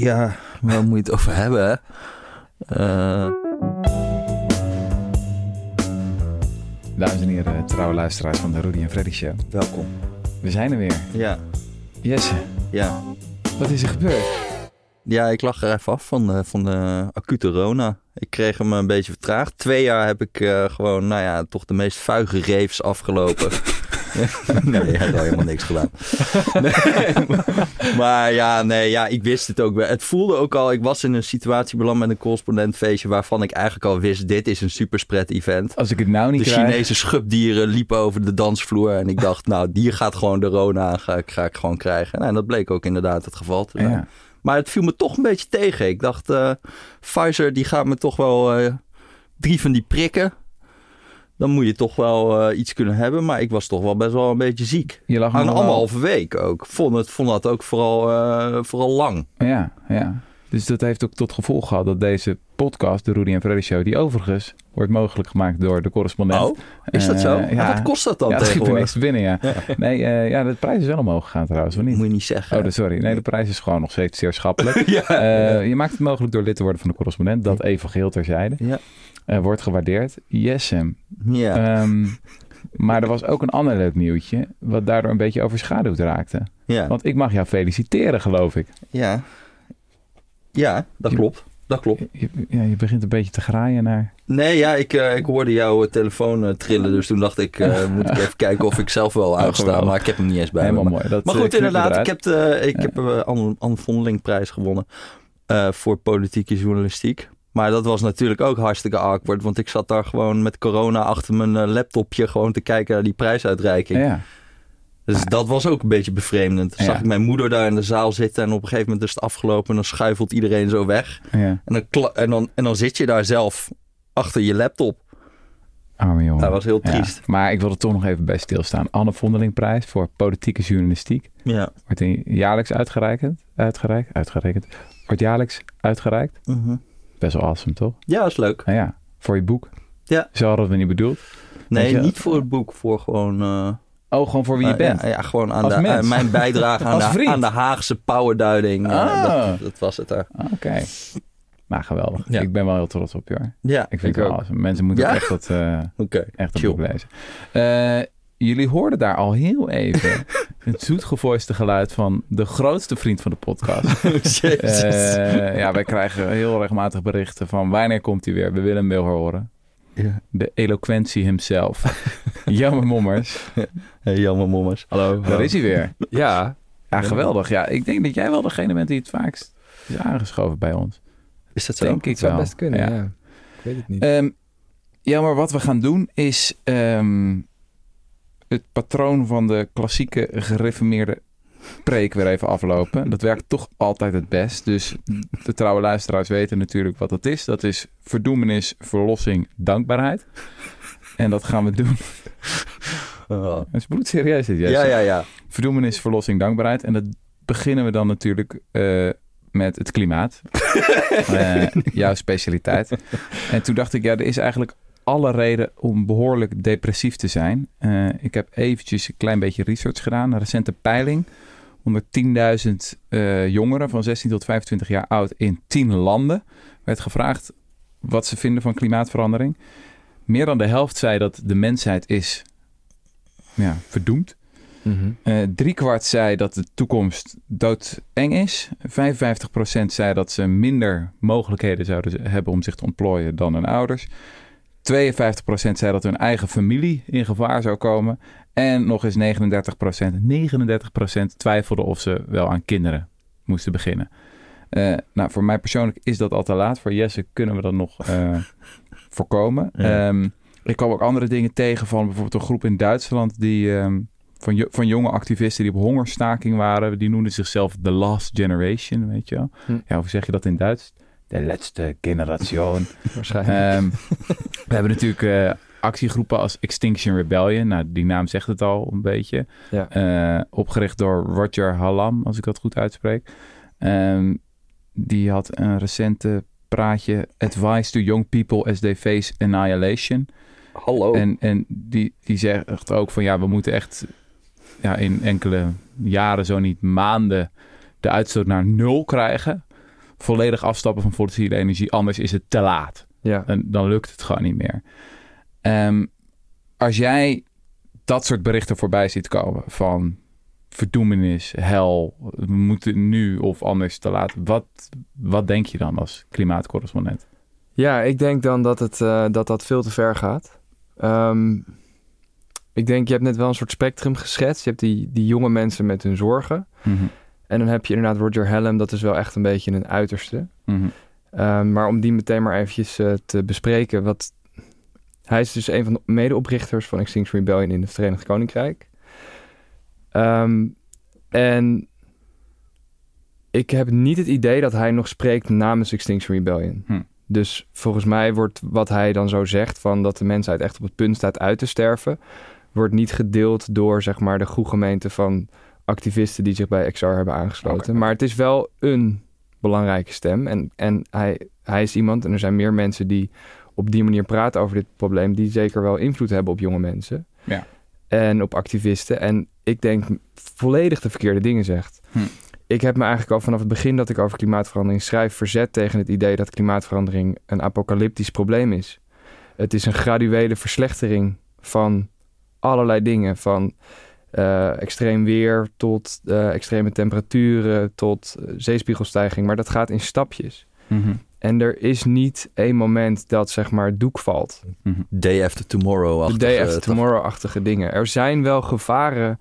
Ja, waar moet je het over hebben? Eh, Dames en heren, trouwe luisteraars van de Rudy en Freddy Show. welkom. We zijn er weer. Ja, Jesse, ja. wat is er gebeurd? Ja, ik lag er even af van de, van de acute Rona. Ik kreeg hem een beetje vertraagd. Twee jaar heb ik eh, gewoon, nou ja, toch de meest vuige reefs afgelopen. nee, ik heb helemaal niks gedaan. Nee, maar ja, nee, ja, ik wist het ook wel. Het voelde ook al, ik was in een situatie beland met een correspondentfeestje... waarvan ik eigenlijk al wist, dit is een superspread event. Als ik het nou niet De krijg... Chinese schubdieren liepen over de dansvloer. En ik dacht, nou, die gaat gewoon de Rona ga ik, ga ik gewoon krijgen. Nou, en dat bleek ook inderdaad het geval te zijn. Ja. Maar het viel me toch een beetje tegen. Ik dacht, eh, Pfizer die gaat me toch wel eh, drie van die prikken. Dan moet je toch wel eh, iets kunnen hebben. Maar ik was toch wel best wel een beetje ziek. Je lag Aan anderhalve week ook. Vond, het, vond dat ook vooral, eh, vooral lang. Ja, ja. Dus dat heeft ook tot gevolg gehad dat deze podcast, de Rudy en Freddy Show, die overigens wordt mogelijk gemaakt door de correspondent. Oh, is dat zo? Eh, Maar wat kost dat dan ja, het schiet er niks binnen, ja. Nee, ja, de prijs is wel omhoog gegaan trouwens, of niet? Moet je niet zeggen. Oh, sorry. Nee, de prijs is gewoon nog steeds zeer schappelijk. ja. Je maakt het mogelijk door lid te worden van de correspondent. Dat even geheel terzijde. Ja. Eh, wordt gewaardeerd. Yes, Sam. ja. Ehm, maar er was ook een ander leuk nieuwtje. Wat daardoor een beetje overschaduwd raakte. ja. Want ik mag jou feliciteren, geloof ik. ja. Ja, dat Je- klopt. Dat klopt. Je, ja, je begint een beetje te graaien naar... Nee, ja, ik, eh, ik hoorde jouw eh, telefoon trillen. Dus toen dacht ik, moet ik even kijken of ik zelf wel uitsta. Oh, maar ik heb hem niet eens bij Helemaal me. mooi. Dat, Maar goed, inderdaad. Ik heb, de, ik Ja. heb een Anne, Anne Vondeling-prijs gewonnen voor politieke journalistiek. Maar dat was natuurlijk ook hartstikke awkward. Want ik zat daar gewoon met corona achter mijn eh, laptopje gewoon te kijken naar die prijsuitreiking. Ja, Dus dat was ook een beetje bevreemdend. Dan Ja. zag ik mijn moeder daar in de zaal zitten en op een gegeven moment is het afgelopen en dan schuifelt iedereen zo weg. ja. En dan, en dan, en dan zit je daar zelf achter je laptop. Arme jongen. Dat was heel Ja. triest. Maar ik wil er toch nog even bij stilstaan. Anne Vondelingprijs voor politieke journalistiek. Ja. Wordt jaarlijks uitgereikt. Uitgereikt? Uitgerekend. Wordt jaarlijks uitgereikt. Mhm. Best wel awesome, toch? Ja, dat is leuk. Nou ja, voor je boek. Ja. Zo hadden we het niet bedoeld. Nee, niet voor het boek, voor gewoon... eh, Oh, gewoon voor wie je eh, bent. Ja, ja, gewoon aan de, aan mijn bijdrage aan de, aan de Haagse powerduiding. eh, Ah. dat, dat was het daar. Oké. Maar geweldig. Ja. Ik ben wel heel trots op je hoor. Ja, Ik vind ik het wel awesome. Mensen moeten echt dat, eh, Oké, echt dat boek lezen. Jullie hoorden daar al heel even het zoetgevoiste geluid van de grootste vriend van de podcast. Jezus. Eh, ja, wij krijgen heel regelmatig berichten van wanneer komt hij weer? We willen hem wel horen. ja. De eloquentie himself. Jammer mommers. Hey, jammer mommers. Hallo. Daar is hij weer. Ja. Ja, geweldig. Ja, ik denk dat jij wel degene bent die het vaakst is aangeschoven bij ons. Is dat zo? Denk ik Het zou wel. best kunnen, Ja. ja. Ik weet het niet. Ehm, ja, maar wat we gaan doen is ehm, het patroon van de klassieke gereformeerde preek weer even aflopen. Dat werkt toch altijd het best. Dus de trouwe luisteraars weten natuurlijk wat dat is. Dat is verdoemenis, verlossing, dankbaarheid. En dat gaan we doen. Oh. Dat is bloedserieus dit. Ja, ja, ja. Verdoemenis, verlossing, dankbaarheid. En dat beginnen we dan natuurlijk eh, met het klimaat. Eh, jouw specialiteit. En toen dacht ik, ja, er is eigenlijk alle reden om behoorlijk depressief te zijn. Eh, ik heb eventjes een klein beetje research gedaan. Een recente peiling. Onder 10.000 eh, jongeren van 16 tot 25 jaar oud in 10 landen werd gevraagd wat ze vinden van klimaatverandering. Meer dan de helft zei dat de mensheid is ja, verdoemd. Mhm. Eh driekwart zei dat de toekomst doodeng is. 55% zei dat ze minder mogelijkheden zouden hebben om zich te ontplooien dan hun ouders. 52% zei dat hun eigen familie in gevaar zou komen. En nog eens 39%, 39% twijfelde of ze wel aan kinderen moesten beginnen. Eh, nou, voor mij persoonlijk is dat al te laat. Voor Jesse kunnen we dat nog eh, voorkomen. Ja. Ehm, ik kwam ook andere dingen tegen van bijvoorbeeld een groep in Duitsland die ehm, van, van jonge activisten die op hongerstaking waren. Die noemden zichzelf The Last Generation, weet je wel. Hm. Ja, hoe zeg je dat in Duits? De laatste generation. Waarschijnlijk. Ehm, we hebben natuurlijk eh, actiegroepen als Extinction Rebellion. Nou, die naam zegt het al een beetje. Ja. Eh, opgericht door Roger Hallam, als ik dat goed uitspreek. Ehm, die had een recente praatje Advice to Young People as They Face Annihilation. Hallo. En, en die, die zegt ook van ja, we moeten echt ja, in enkele jaren, zo niet maanden, de uitstoot naar nul krijgen. Volledig afstappen van fossiele energie, anders is het te laat. Ja. En dan lukt het gewoon niet meer. Ehm, als jij dat soort berichten voorbij ziet komen van verdoemenis, hel, we moeten nu of anders te laat. Wat, wat denk je dan als klimaatcorrespondent? Ja, ik denk dan dat het, eh, dat, dat veel te ver gaat. Ehm, ik denk, je hebt net wel een soort spectrum geschetst. Je hebt die, die jonge mensen met hun zorgen. Mhm. En dan heb je inderdaad Roger Hallam, dat is wel echt een beetje een uiterste. Mhm. Ehm, maar om die meteen maar eventjes eh, te bespreken. Wat, hij is dus een van de medeoprichters van Extinction Rebellion in het Verenigd Koninkrijk. Ehm, en ik heb niet het idee dat hij nog spreekt namens Extinction Rebellion. Hm. Dus volgens mij wordt wat hij dan zo zegt... van dat de mensheid echt op het punt staat uit te sterven... wordt niet gedeeld door zeg maar, de groegemeente van activisten... die zich bij XR hebben aangesloten. Maar het is wel een belangrijke stem. En, en hij, hij is iemand, en er zijn meer mensen die op die manier praten over dit probleem... die zeker wel invloed hebben op jonge mensen. Ja. En op activisten. En ik denk volledig de verkeerde dingen zegt. Hm. Ik heb me eigenlijk al vanaf het begin dat ik over klimaatverandering schrijf... verzet tegen het idee dat klimaatverandering een apocalyptisch probleem is. Het is een graduele verslechtering van allerlei dingen. Van eh, extreem weer tot eh, extreme temperaturen tot eh, zeespiegelstijging. Maar dat gaat in stapjes. Mhm. En er is niet één moment dat zeg maar doek valt. Mhm. Day after tomorrow. De day after tomorrow-achtige dingen. Er zijn wel gevaren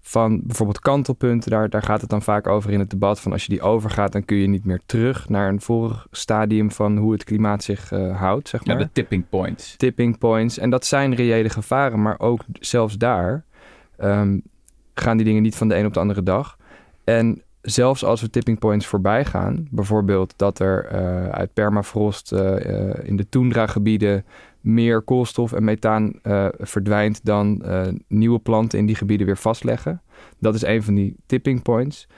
van bijvoorbeeld kantelpunten. Daar, daar gaat het dan vaak over in het debat. Van als je die overgaat, dan kun je niet meer terug naar een vorig stadium van hoe het klimaat zich eh, houdt, zeg Ja, maar. de tipping points. Tipping points. En dat zijn reële gevaren. Maar ook zelfs daar ehm, gaan die dingen niet van de een op de andere dag. En zelfs als we tipping points voorbij gaan, bijvoorbeeld dat er eh, uit permafrost eh, eh, in de toendra-gebieden meer koolstof en methaan verdwijnt dan nieuwe planten in die gebieden weer vastleggen. Dat is een van die tipping points.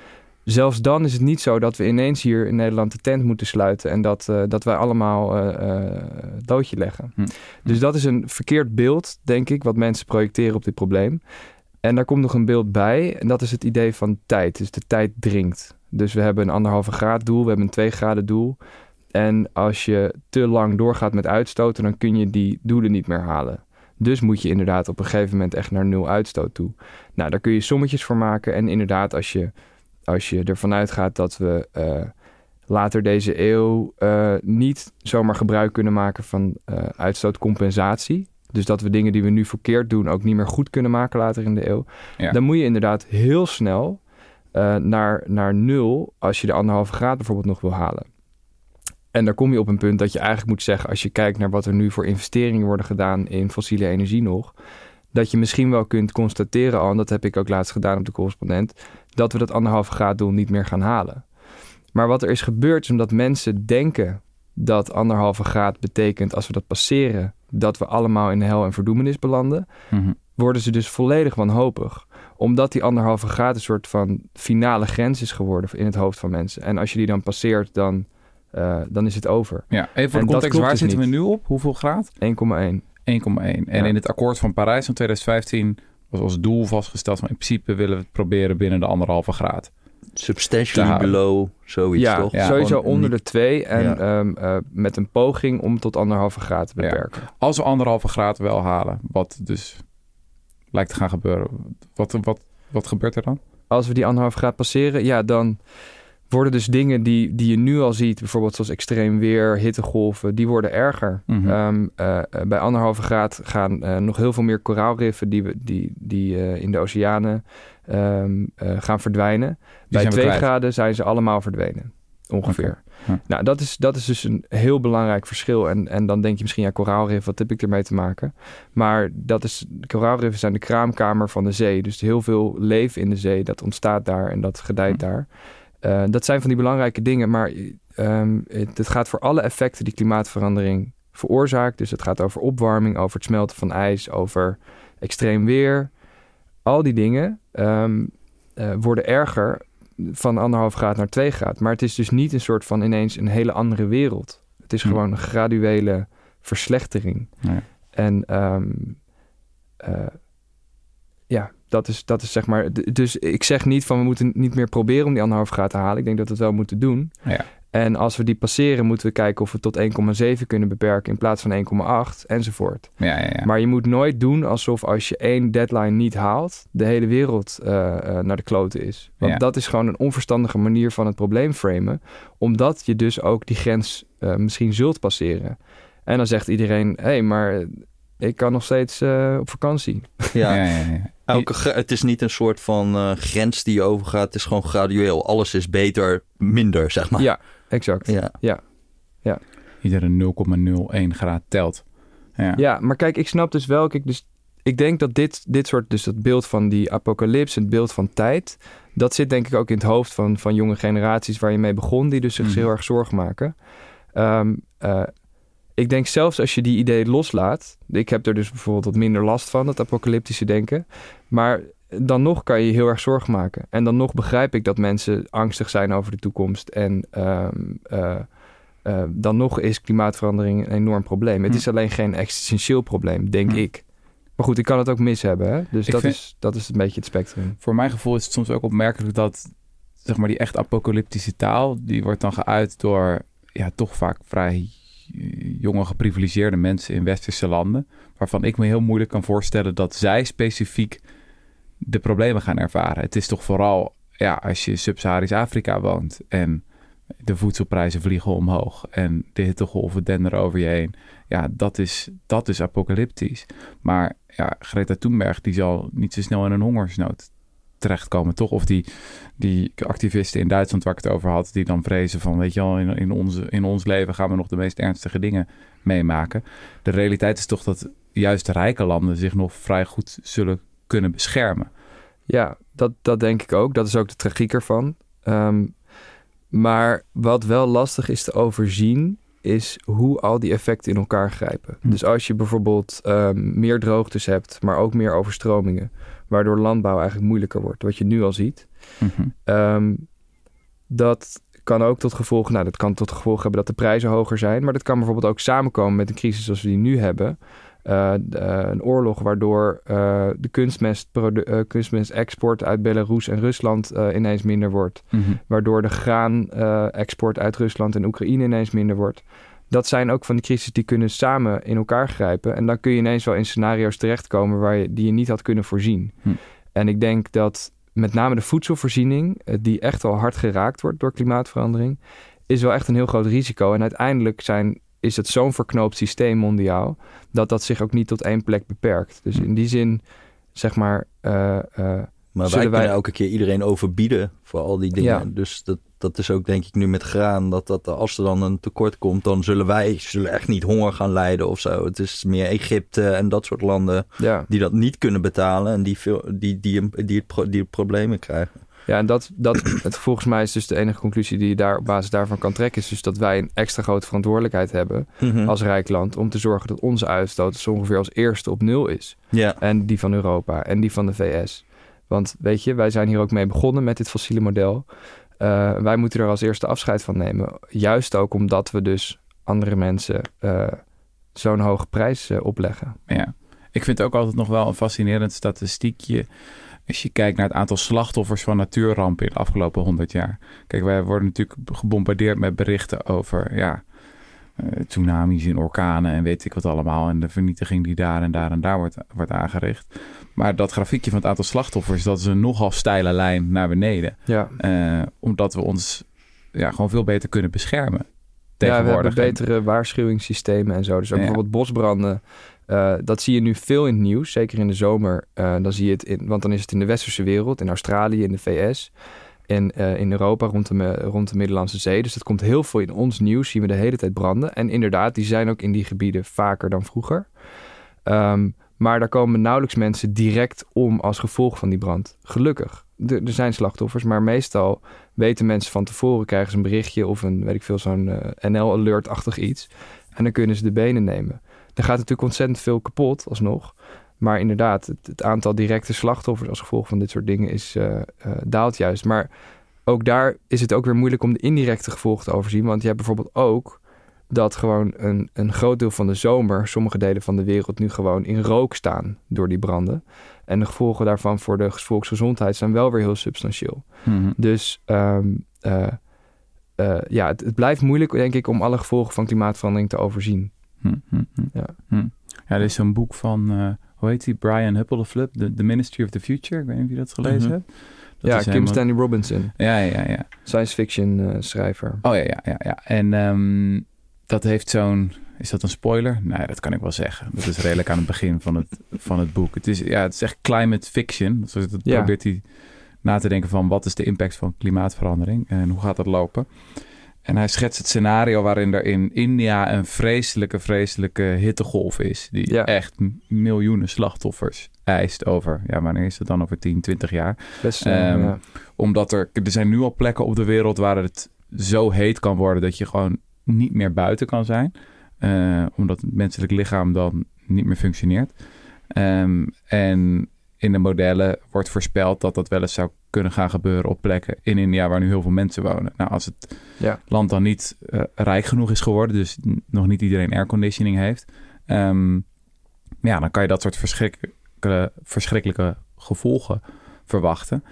Zelfs dan is het niet zo dat we ineens hier in Nederland de tent moeten sluiten en dat, dat wij allemaal doodje leggen. Hm. Dus dat is een verkeerd beeld, denk ik, wat mensen projecteren op dit probleem. En daar komt nog een beeld bij. En dat is het idee van tijd. Dus de tijd dringt. Dus we hebben een anderhalve graad doel. We hebben een twee graden doel. En als je te lang doorgaat met uitstoten, dan kun je die doelen niet meer halen. Dus moet je inderdaad op een gegeven moment echt naar nul uitstoot toe. Nou, daar kun je sommetjes voor maken. En inderdaad, als je, als je ervan uitgaat dat we eh, later deze eeuw eh, niet zomaar gebruik kunnen maken van eh, uitstootcompensatie. Dus dat we dingen die we nu verkeerd doen ook niet meer goed kunnen maken later in de eeuw. Ja. Dan moet je inderdaad heel snel eh, naar, naar nul als je de anderhalve graad bijvoorbeeld nog wil halen. En daar kom je op een punt dat je eigenlijk moet zeggen, als je kijkt naar wat er nu voor investeringen worden gedaan in fossiele energie nog, dat je misschien wel kunt constateren al, en dat heb ik ook laatst gedaan op de correspondent, dat we dat anderhalve graad doel niet meer gaan halen. Maar wat er is gebeurd is omdat mensen denken dat anderhalve graad betekent als we dat passeren, dat we allemaal in de hel en verdoemenis belanden, Mhm. worden ze dus volledig wanhopig. Omdat die anderhalve graad een soort van finale grens is geworden in het hoofd van mensen. En als je die dan passeert, dan, eh, dan is het over. 1,1. Ja, even voor En de context, waar dus zitten we nu op? Hoeveel graad? 1,1. En Ja. in het akkoord van Parijs van 2015 was als doel vastgesteld van in principe willen we het proberen binnen de anderhalve graad. Substantially below, zoiets ja, toch? Ja, sowieso Gewoon onder niet- de twee. En Ja. ehm, eh, met een poging om tot anderhalve graad te Ja. beperken. Als we anderhalve graad wel halen, wat dus lijkt te gaan gebeuren, wat, wat, wat gebeurt er dan? Als we die anderhalve graad passeren, ja, dan worden dus dingen die, die je nu al ziet, bijvoorbeeld zoals extreem weer, hittegolven, die worden erger. Mhm. Ehm, eh, bij anderhalve graad gaan eh, nog heel veel meer koraalriffen die, we, die, die eh, in de oceanen ehm, eh, gaan verdwijnen. bij twee graden zijn ze allemaal verdwenen, ongeveer. Ja. Nou, dat is, dat is dus een heel belangrijk verschil. En, en dan denk je misschien, ja, koraalrif, wat heb ik ermee te maken? Maar dat is, koraalriffen zijn de kraamkamer van de zee. Dus heel veel leven in de zee, dat ontstaat daar en dat gedijt Hm. daar. Eh, dat zijn van die belangrijke dingen, maar ehm, het, het gaat voor alle effecten die klimaatverandering veroorzaakt. Dus het gaat over opwarming, over het smelten van ijs, over extreem weer. Al die dingen ehm, eh, worden erger van anderhalf graad naar twee graad. Maar het is dus niet een soort van ineens een hele andere wereld. Het is Hm. gewoon een graduele verslechtering. Ja. En ehm, eh, ja, dat is, dat is zeg maar. Dus ik zeg niet van we moeten niet meer proberen om die anderhalf graad te halen. Ik denk dat we het wel moeten doen. Ja. En als we die passeren, moeten we kijken of we tot 1,7 kunnen beperken in plaats van 1,8 enzovoort. Ja, ja, ja. Maar je moet nooit doen alsof als je één deadline niet haalt, de hele wereld eh, eh, naar de kloten is. Want Ja. dat is gewoon een onverstandige manier van het probleem framen, omdat je dus ook die grens eh, misschien zult passeren. En dan zegt iedereen, hé, hey, maar ik kan nog steeds eh, op vakantie. Ja. ja, ja, ja. Elke, het is niet een soort van eh, grens die je overgaat. Het is gewoon gradueel. Alles is beter, minder, zeg maar. Ja, exact. Ja. Iedere 0,01 graad telt. Ja. Ja, maar kijk, ik snap dus wel. Kijk, dus ik denk dat dit, dit soort, dus dat beeld van die apocalyps, het beeld van tijd, dat zit denk ik ook in het hoofd van, van jonge generaties waar je mee begon, die dus zich Mhm. heel erg zorgen maken. Ehm, eh, ik denk zelfs als je die idee loslaat, ik heb er dus bijvoorbeeld wat minder last van, dat apocalyptische denken, maar dan nog kan je heel erg zorgen maken. En dan nog begrijp ik dat mensen angstig zijn over de toekomst en ehm, eh, eh, dan nog is klimaatverandering een enorm probleem. Het Hm. is alleen geen existentieel probleem, denk Hm. ik. Maar goed, ik kan het ook mis hebben. Hè? Dus Ik dat, vind- is, dat is een beetje het spectrum. Voor mijn gevoel is het soms ook opmerkelijk dat zeg maar, die echt apocalyptische taal, die wordt dan geuit door ja, toch vaak vrij jonge geprivilegeerde mensen in westerse landen, waarvan ik me heel moeilijk kan voorstellen dat zij specifiek de problemen gaan ervaren. Het is toch vooral ja, als je Sub-Saharisch Afrika woont en de voedselprijzen vliegen omhoog en de hittegolven denderen over je heen. Ja, dat is, dat is apocalyptisch. Maar ja, Greta Thunberg die zal niet zo snel in een hongersnood terechtkomen, toch? Of die, die activisten in Duitsland waar ik het over had, die dan vrezen van, weet je wel, in, in, onze, in ons leven gaan we nog de meest ernstige dingen meemaken. De realiteit is toch dat juist de rijke landen zich nog vrij goed zullen kunnen beschermen. Ja, dat, dat denk ik ook. Dat is ook de tragiek ervan. Ehm, maar wat wel lastig is te overzien, is hoe al die effecten in elkaar grijpen. Hm. Dus als je bijvoorbeeld ehm, meer droogtes hebt, maar ook meer overstromingen, waardoor landbouw eigenlijk moeilijker wordt, wat je nu al ziet. Mhm. Ehm, dat kan ook tot gevolg, nou, dat kan tot gevolg hebben dat de prijzen hoger zijn. Maar dat kan bijvoorbeeld ook samenkomen met een crisis zoals we die nu hebben. Eh, eh, een oorlog waardoor eh, de eh, kunstmestexport uit Belarus en Rusland ineens minder wordt. Mhm. Waardoor de graanexport uit Rusland en Oekraïne ineens minder wordt. Dat zijn ook van die crisis die kunnen samen in elkaar grijpen. En dan kun je ineens wel in scenario's terechtkomen waar je, die je niet had kunnen voorzien. Hm. En ik denk dat met name de voedselvoorziening, eh, die echt wel hard geraakt wordt door klimaatverandering, is wel echt een heel groot risico. En uiteindelijk zijn, is het zo'n verknoopt systeem mondiaal, dat dat zich ook niet tot één plek beperkt. Dus Hm. in die zin, zeg maar, eh, eh, Maar wij Zullen kunnen wij- elke keer iedereen overbieden voor al die dingen. Ja. Dus dat, dat is ook denk ik nu met graan. Dat, dat als er dan een tekort komt, dan zullen wij zullen echt niet honger gaan lijden of zo. Het is meer Egypte en dat soort landen ja. die dat niet kunnen betalen. En die, veel, die, die, die, die problemen krijgen. Ja, en dat, dat het, volgens mij is dus de enige conclusie die je daar op basis daarvan kan trekken, is dus dat wij een extra grote verantwoordelijkheid hebben Mhm. als rijk land om te zorgen dat onze uitstoot zo ongeveer als eerste op nul is. Ja, En die van Europa en die van de VS. Want weet je, wij zijn hier ook mee begonnen met dit fossiele model. Eh, wij moeten er als eerste afscheid van nemen. Juist ook omdat we dus andere mensen eh, zo'n hoge prijs eh, opleggen. Ja. Ik vind het ook altijd nog wel een fascinerend statistiekje. Als je kijkt naar het aantal slachtoffers van natuurrampen in de afgelopen 100 jaar. Kijk, wij worden natuurlijk gebombardeerd met berichten over ja, tsunamis en orkanen en weet ik wat allemaal. En de vernietiging die daar en daar en daar wordt, wordt aangericht. Maar dat grafiekje van het aantal slachtoffers, dat is een nogal steile lijn naar beneden. Ja, Eh, omdat we ons ja, gewoon veel beter kunnen beschermen. ja we hebben betere waarschuwingssystemen en zo. Dus ook Ja. bijvoorbeeld bosbranden. eh, dat zie je nu veel in het nieuws, zeker in de zomer. eh, dan zie je het in, want dan is het in de westerse wereld, in Australië, in de VS en eh, in Europa rond de, rond de Middellandse Zee. Dus dat komt heel veel in ons nieuws, zien we de hele tijd branden. En inderdaad, die zijn ook in die gebieden vaker dan vroeger. Ehm, maar daar komen nauwelijks mensen direct om als gevolg van die brand. Gelukkig. Er- er zijn slachtoffers, maar meestal weten mensen van tevoren, krijgen ze een berichtje of een, weet ik veel, zo'n eh, NL-alert-achtig iets. En dan kunnen ze de benen nemen. Er gaat natuurlijk ontzettend veel kapot alsnog. Maar inderdaad, het, het aantal directe slachtoffers als gevolg van dit soort dingen is, eh, eh, daalt juist. Maar ook daar is het ook weer moeilijk om de indirecte gevolgen te overzien. Want je hebt bijvoorbeeld ook dat gewoon een, een groot deel van de zomer, sommige delen van de wereld nu gewoon in rook staan door die branden. En de gevolgen daarvan voor de volksgezondheid zijn wel weer heel substantieel. Mhm. Dus ehm, eh, ja, het, het blijft moeilijk, denk ik, om alle gevolgen van klimaatverandering te overzien. Hm, hm, hm. Ja. Ja, er is zo'n boek van, hoe heet die, Brian Huppeleflip, The, The Ministry of the Future. Ik weet niet of je dat gelezen Mhm. hebt. Dat ja, Kim helemaal- Stanley Robinson, Ja, ja, ja. science fiction eh, schrijver. Oh ja, ja, ja. ja. En ehm, dat heeft zo'n... Is dat een spoiler? Nee, dat kan ik wel zeggen. Dat is redelijk aan het begin van het, van het boek. Het is, ja, het is echt climate fiction. Dus Ja. probeert hij na te denken van... wat is de impact van klimaatverandering en hoe gaat dat lopen? En hij schetst het scenario waarin er in India een vreselijke, vreselijke hittegolf is. Die Ja. echt miljoenen slachtoffers eist over... Ja, wanneer is het dan? Over 10, 20 jaar Best, eh, Ehm, ja. omdat er, er zijn nu al plekken op de wereld waar het zo heet kan worden dat je gewoon niet meer buiten kan zijn. Eh, omdat het menselijk lichaam dan niet meer functioneert. Ehm, en in de modellen wordt voorspeld dat dat wel eens zou kunnen gaan gebeuren op plekken in India waar nu heel veel mensen wonen. Nou, als het Ja. land dan niet eh, rijk genoeg is geworden, dus nog niet iedereen airconditioning heeft, ehm, ja, dan kan je dat soort verschrikkelijke, verschrikkelijke gevolgen verwachten.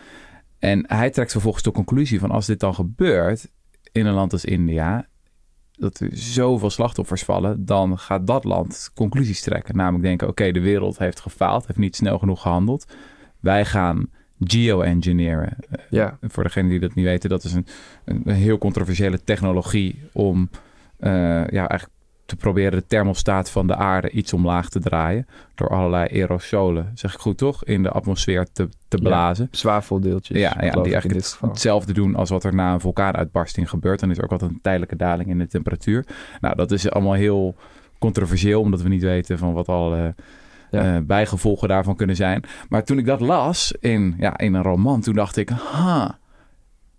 En hij trekt vervolgens de conclusie van als dit dan gebeurt in een land als India, dat er zoveel slachtoffers vallen, dan gaat dat land conclusies trekken. Namelijk denken, oké, de wereld heeft gefaald, heeft niet snel genoeg gehandeld. Wij gaan geoengineeren. Eh, ja. Voor degenen die dat niet weten, dat is een, een, een heel controversiële technologie om eh, ja, eigenlijk te proberen de thermostaat van de aarde iets omlaag te draaien. Door allerlei aerosolen, zeg ik goed toch, in de atmosfeer te, te Ja. blazen. Zwaveldeeltjes. Ja, ja die eigenlijk het- hetzelfde doen als wat er na een vulkaanuitbarsting gebeurt. Dan is er ook altijd een tijdelijke daling in de temperatuur. Nou, dat is allemaal heel controversieel, omdat we niet weten van wat alle Ja. eh, bijgevolgen daarvan kunnen zijn. Maar toen ik dat las in, ja, in een roman, toen dacht ik, ha,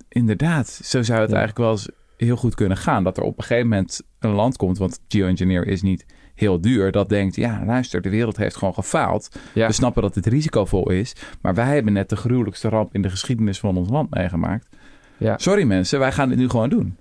inderdaad, zo zou het Ja. eigenlijk wel eens heel goed kunnen gaan. Dat er op een gegeven moment een land komt, want geoengineer is niet heel duur, dat denkt, ja, luister, de wereld heeft gewoon gefaald. Ja. We snappen dat het risicovol is, maar wij hebben net de gruwelijkste ramp in de geschiedenis van ons land meegemaakt. Ja. Sorry mensen, wij gaan dit nu gewoon doen.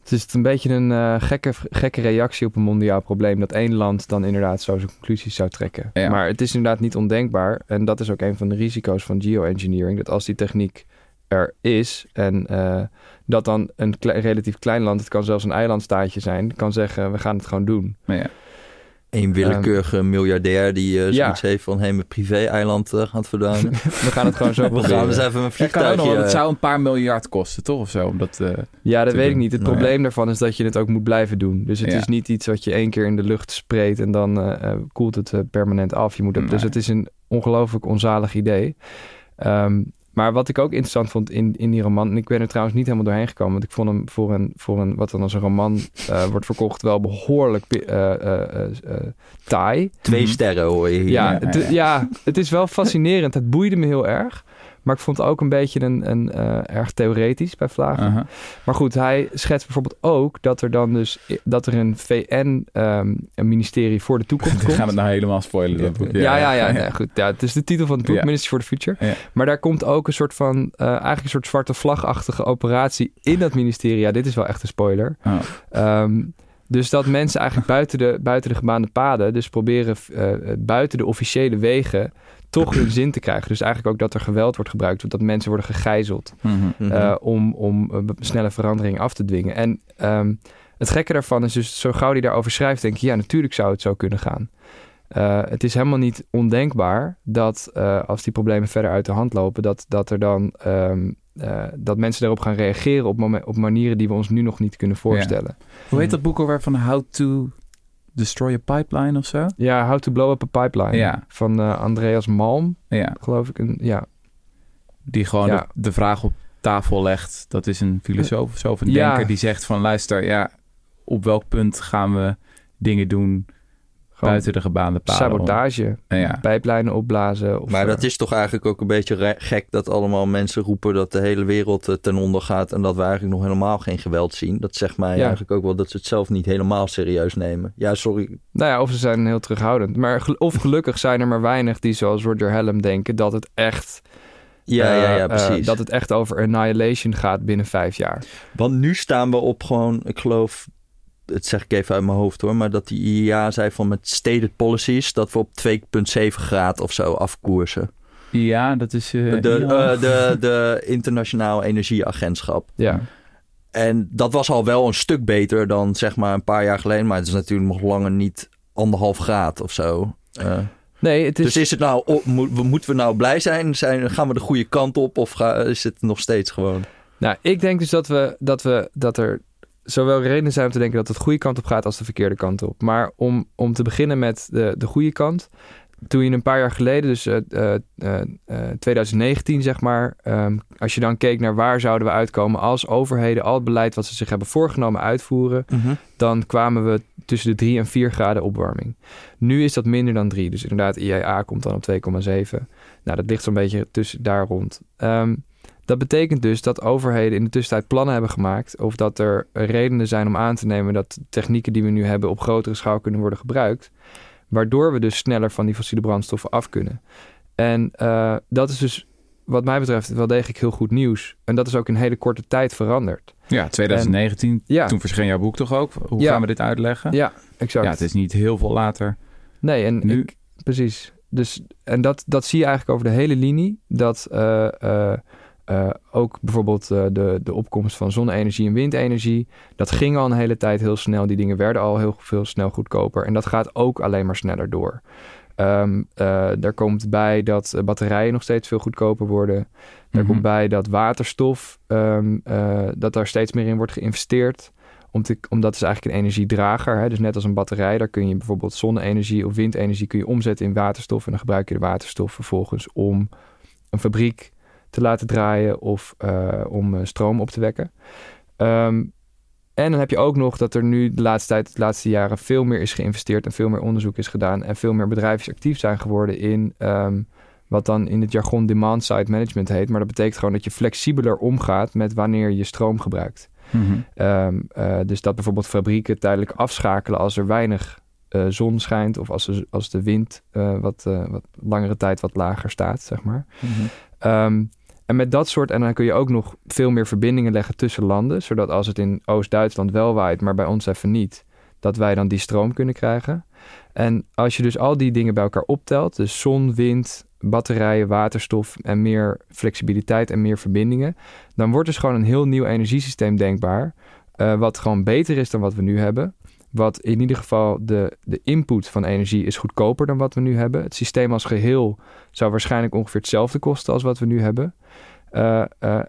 Het is een beetje een eh, gekke, gekke reactie op een mondiaal probleem. Dat één land dan inderdaad zo zijn conclusies zou trekken. Ja. Maar het is inderdaad niet ondenkbaar. En dat is ook een van de risico's van geoengineering. Dat als die techniek er is en eh, dat dan een kle- relatief klein land, het kan zelfs een eilandstaatje zijn, kan zeggen we gaan het gewoon doen. Ja, Een willekeurige miljardair die eh, Ehm, ja. zoiets heeft van... hé, mijn privé-eiland eh, gaat verdwijnen. We gaan het gewoon zo We gaan eens even een nog, vliegtuigje... want het zou een paar miljard kosten, toch? Of zo, omdat... eh, Ja, dat weet ik niet. Het Nou ja. probleem daarvan is dat je het ook moet blijven doen. Dus het Ja. is niet iets wat je één keer in de lucht spreekt en dan eh, eh, koelt het eh, permanent af. Je moet het, Dus het is een ongelooflijk onzalig idee. Ehm, maar wat ik ook interessant vond in, in die roman, en ik ben er trouwens niet helemaal doorheen gekomen, want ik vond hem voor een, voor een wat dan als een roman eh, wordt verkocht, wel behoorlijk eh, eh, eh, eh, taai. Twee Mhm. sterren hoor je hier. Ja. ja, het is wel fascinerend. Het boeide me heel erg. Maar ik vond het ook een beetje een, een, eh, erg theoretisch bij Vlagen. Maar goed, hij schetst bijvoorbeeld ook dat er dan dus dat er een VN ehm, een ministerie voor de toekomst We komt. gaan het nou helemaal spoilen. Dat boek. ja, ja, ja, goed. Ja, het is de titel van het boek. Ministry for the Future. Maar daar komt ook een soort van, eh, eigenlijk een soort zwarte vlagachtige operatie in dat ministerie. Ja, dit is wel echt een spoiler. Oh. Ehm, dus dat mensen eigenlijk buiten de, buiten de gebaande paden, dus proberen eh, buiten de officiële wegen, toch hun zin te krijgen. Dus eigenlijk ook dat er geweld wordt gebruikt, dat mensen worden gegijzeld Mhm. Mhm. eh, om, om een snelle verandering af te dwingen. En ehm, het gekke daarvan is dus, zo gauw die daarover schrijft, denk ik, ja, natuurlijk zou het zo kunnen gaan. Eh, het is helemaal niet ondenkbaar dat eh, als die problemen verder uit de hand lopen, dat, dat er dan ehm, eh, dat mensen daarop gaan reageren op, op manieren die we ons nu nog niet kunnen voorstellen. Hoe heet dat boek alweer van How to Destroy a Pipeline of zo? Ja, How to Blow Up a Pipeline Ja. van eh, Andreas Malm, Ja, geloof ik. En, ja, die gewoon Ja. de, de vraag op tafel legt. Dat is een filosoof of zo, of een Ja. denker die zegt van... luister, ja, op welk punt gaan we dingen doen gewoon buiten de gebaande paden? sabotage, Ja. pijplijnen opblazen. Of, Maar eh, dat is toch eigenlijk ook een beetje gek dat allemaal mensen roepen dat de hele wereld eh, ten onder gaat en dat we eigenlijk nog helemaal geen geweld zien. Dat zegt mij Ja. eigenlijk ook wel dat ze het zelf niet helemaal serieus nemen. Ja, sorry. Nou ja, of ze zijn heel terughoudend. Maar gel- of gelukkig zijn er maar weinig die zoals Roger Helm denken dat het echt, Ja, eh, ja, ja, eh, precies. dat het echt over annihilation gaat binnen vijf jaar. Want nu staan we op gewoon, ik geloof, het zeg ik even uit mijn hoofd hoor, maar dat die IEA zei van met stated policies dat we op 2,7 graden of zo afkoersen. Ja, dat is... eh, de, ja. eh, de, de Internationaal Energieagentschap. Ja, En dat was al wel een stuk beter dan zeg maar een paar jaar geleden. Maar het is natuurlijk nog langer niet anderhalf graad of zo. Uh, nee, het is... Dus is het nou, oh, moeten we nou blij zijn? zijn? Gaan we de goede kant op of ga, is het nog steeds gewoon... Nou, ik denk dus dat, we, dat, we, dat er zowel redenen zijn om te denken dat het de goede kant op gaat als de verkeerde kant op. Maar om, om te beginnen met de, de goede kant. Toen je een paar jaar geleden, dus uh, uh, 2019 zeg maar, um, als je dan keek naar waar zouden we uitkomen als overheden al het beleid wat ze zich hebben voorgenomen uitvoeren, Mhm. dan kwamen we tussen de 3 en 4 graden opwarming. Nu is dat minder dan 3, dus inderdaad IEA komt dan op 2,7. Nou, dat ligt zo'n beetje tussen daar rond. Um, dat betekent dus dat overheden in de tussentijd plannen hebben gemaakt. Of dat er redenen zijn om aan te nemen dat technieken die we nu hebben op grotere schaal kunnen worden gebruikt. Waardoor we dus sneller van die fossiele brandstoffen af kunnen. En uh, dat is dus wat mij betreft wel degelijk heel goed nieuws. En dat is ook in hele korte tijd veranderd. Ja, 2019. En, ja. Toen verscheen jouw boek toch ook? Hoe ja. gaan we dit uitleggen? Ja, exact. Ja, het is niet heel veel later. Nee, en nu... Ik, precies. Dus, en dat, dat zie je eigenlijk over de hele linie. Dat uh, uh, uh, ook bijvoorbeeld uh, de, de opkomst van zonne-energie en windenergie. Dat ging al een hele tijd heel snel. Die dingen werden al heel veel snel goedkoper. En dat gaat ook alleen maar sneller door. Um, uh, er komt bij dat batterijen nog steeds veel goedkoper worden. Er Mhm. komt bij dat waterstof, um, dat daar steeds meer in wordt geïnvesteerd. Om te, omdat is eigenlijk een energiedrager. Hè? Dus net als een batterij, daar kun je bijvoorbeeld zonne-energie of windenergie kun je omzetten in waterstof. En dan gebruik je de waterstof vervolgens om een fabriek te laten draaien of uh, om uh, stroom op te wekken. Um, en dan heb je ook nog dat er nu de laatste tijd, de laatste jaren, veel meer is geïnvesteerd en veel meer onderzoek is gedaan en veel meer bedrijven actief zijn geworden in um, wat dan in het jargon demand-side management heet. Maar dat betekent gewoon dat je flexibeler omgaat met wanneer je stroom gebruikt. Mm-hmm. Um, uh, dus dat bijvoorbeeld fabrieken tijdelijk afschakelen als er weinig uh, zon schijnt of als, er, als de wind uh, wat, wat langere tijd wat lager staat, zeg maar. Um, en met dat soort, en dan kun je ook nog veel meer verbindingen leggen tussen landen, zodat als het in Oost-Duitsland wel waait, maar bij ons even niet, dat wij dan die stroom kunnen krijgen. En als je dus al die dingen bij elkaar optelt, dus zon, wind, batterijen, waterstof en meer flexibiliteit en meer verbindingen, dan wordt dus gewoon een heel nieuw energiesysteem denkbaar, uh, wat gewoon beter is dan wat we nu hebben. Wat in ieder geval de, de input van energie is goedkoper dan wat we nu hebben. Het systeem als geheel zou waarschijnlijk ongeveer hetzelfde kosten als wat we nu hebben. Uh, uh,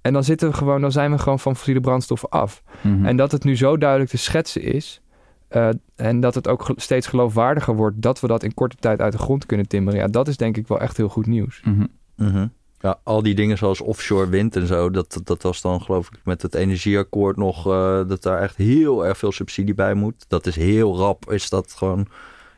en dan zitten we gewoon, dan zijn we gewoon van fossiele brandstoffen af. Mm-hmm. En dat het nu zo duidelijk te schetsen is. Uh, en dat het ook steeds geloofwaardiger wordt dat we dat in korte tijd uit de grond kunnen timmeren. Ja, dat is denk ik wel echt heel goed nieuws. Mm-hmm. Ja, al die dingen zoals offshore wind en zo, dat, dat was dan geloof ik met het energieakkoord nog, uh, dat daar echt heel erg veel subsidie bij moet. Dat is heel rap, is dat gewoon...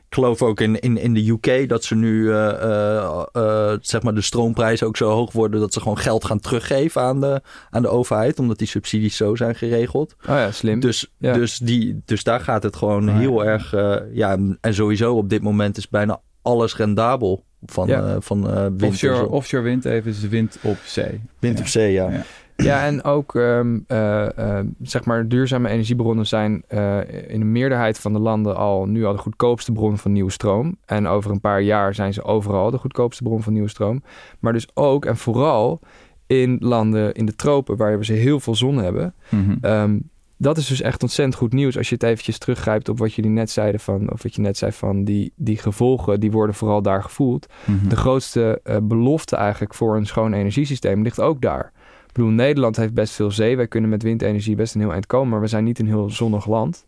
Ik geloof ook in, in, in de UK dat ze nu uh, uh, uh, zeg maar de stroomprijzen ook zo hoog worden dat ze gewoon geld gaan teruggeven aan de, aan de overheid, omdat die subsidies zo zijn geregeld. Oh ja, slim. Dus, ja. dus, die, dus daar gaat het gewoon oh, heel erg. ja, en sowieso op dit moment is bijna alles rendabel van, Ja. uh, van uh, wind. Offshore, wind even is de wind op zee. Wind Ja. op zee, ja. Ja. Ja, en ook ehm, eh, eh, zeg maar duurzame energiebronnen zijn eh, in de meerderheid van de landen al nu al de goedkoopste bron van nieuwe stroom. En over een paar jaar zijn ze overal de goedkoopste bron van nieuwe stroom. Maar dus ook en vooral in landen in de tropen waar we ze heel veel zon hebben. Mhm. Ehm, dat is dus echt ontzettend goed nieuws als je het eventjes teruggrijpt op wat jullie net zeiden van, of wat je net zei van die, die gevolgen, die worden vooral daar gevoeld. Mhm. De grootste eh, belofte eigenlijk voor een schoon energiesysteem ligt ook daar. Ik bedoel, Nederland heeft best veel zee. Wij kunnen met windenergie best een heel eind komen, maar we zijn niet een heel zonnig land.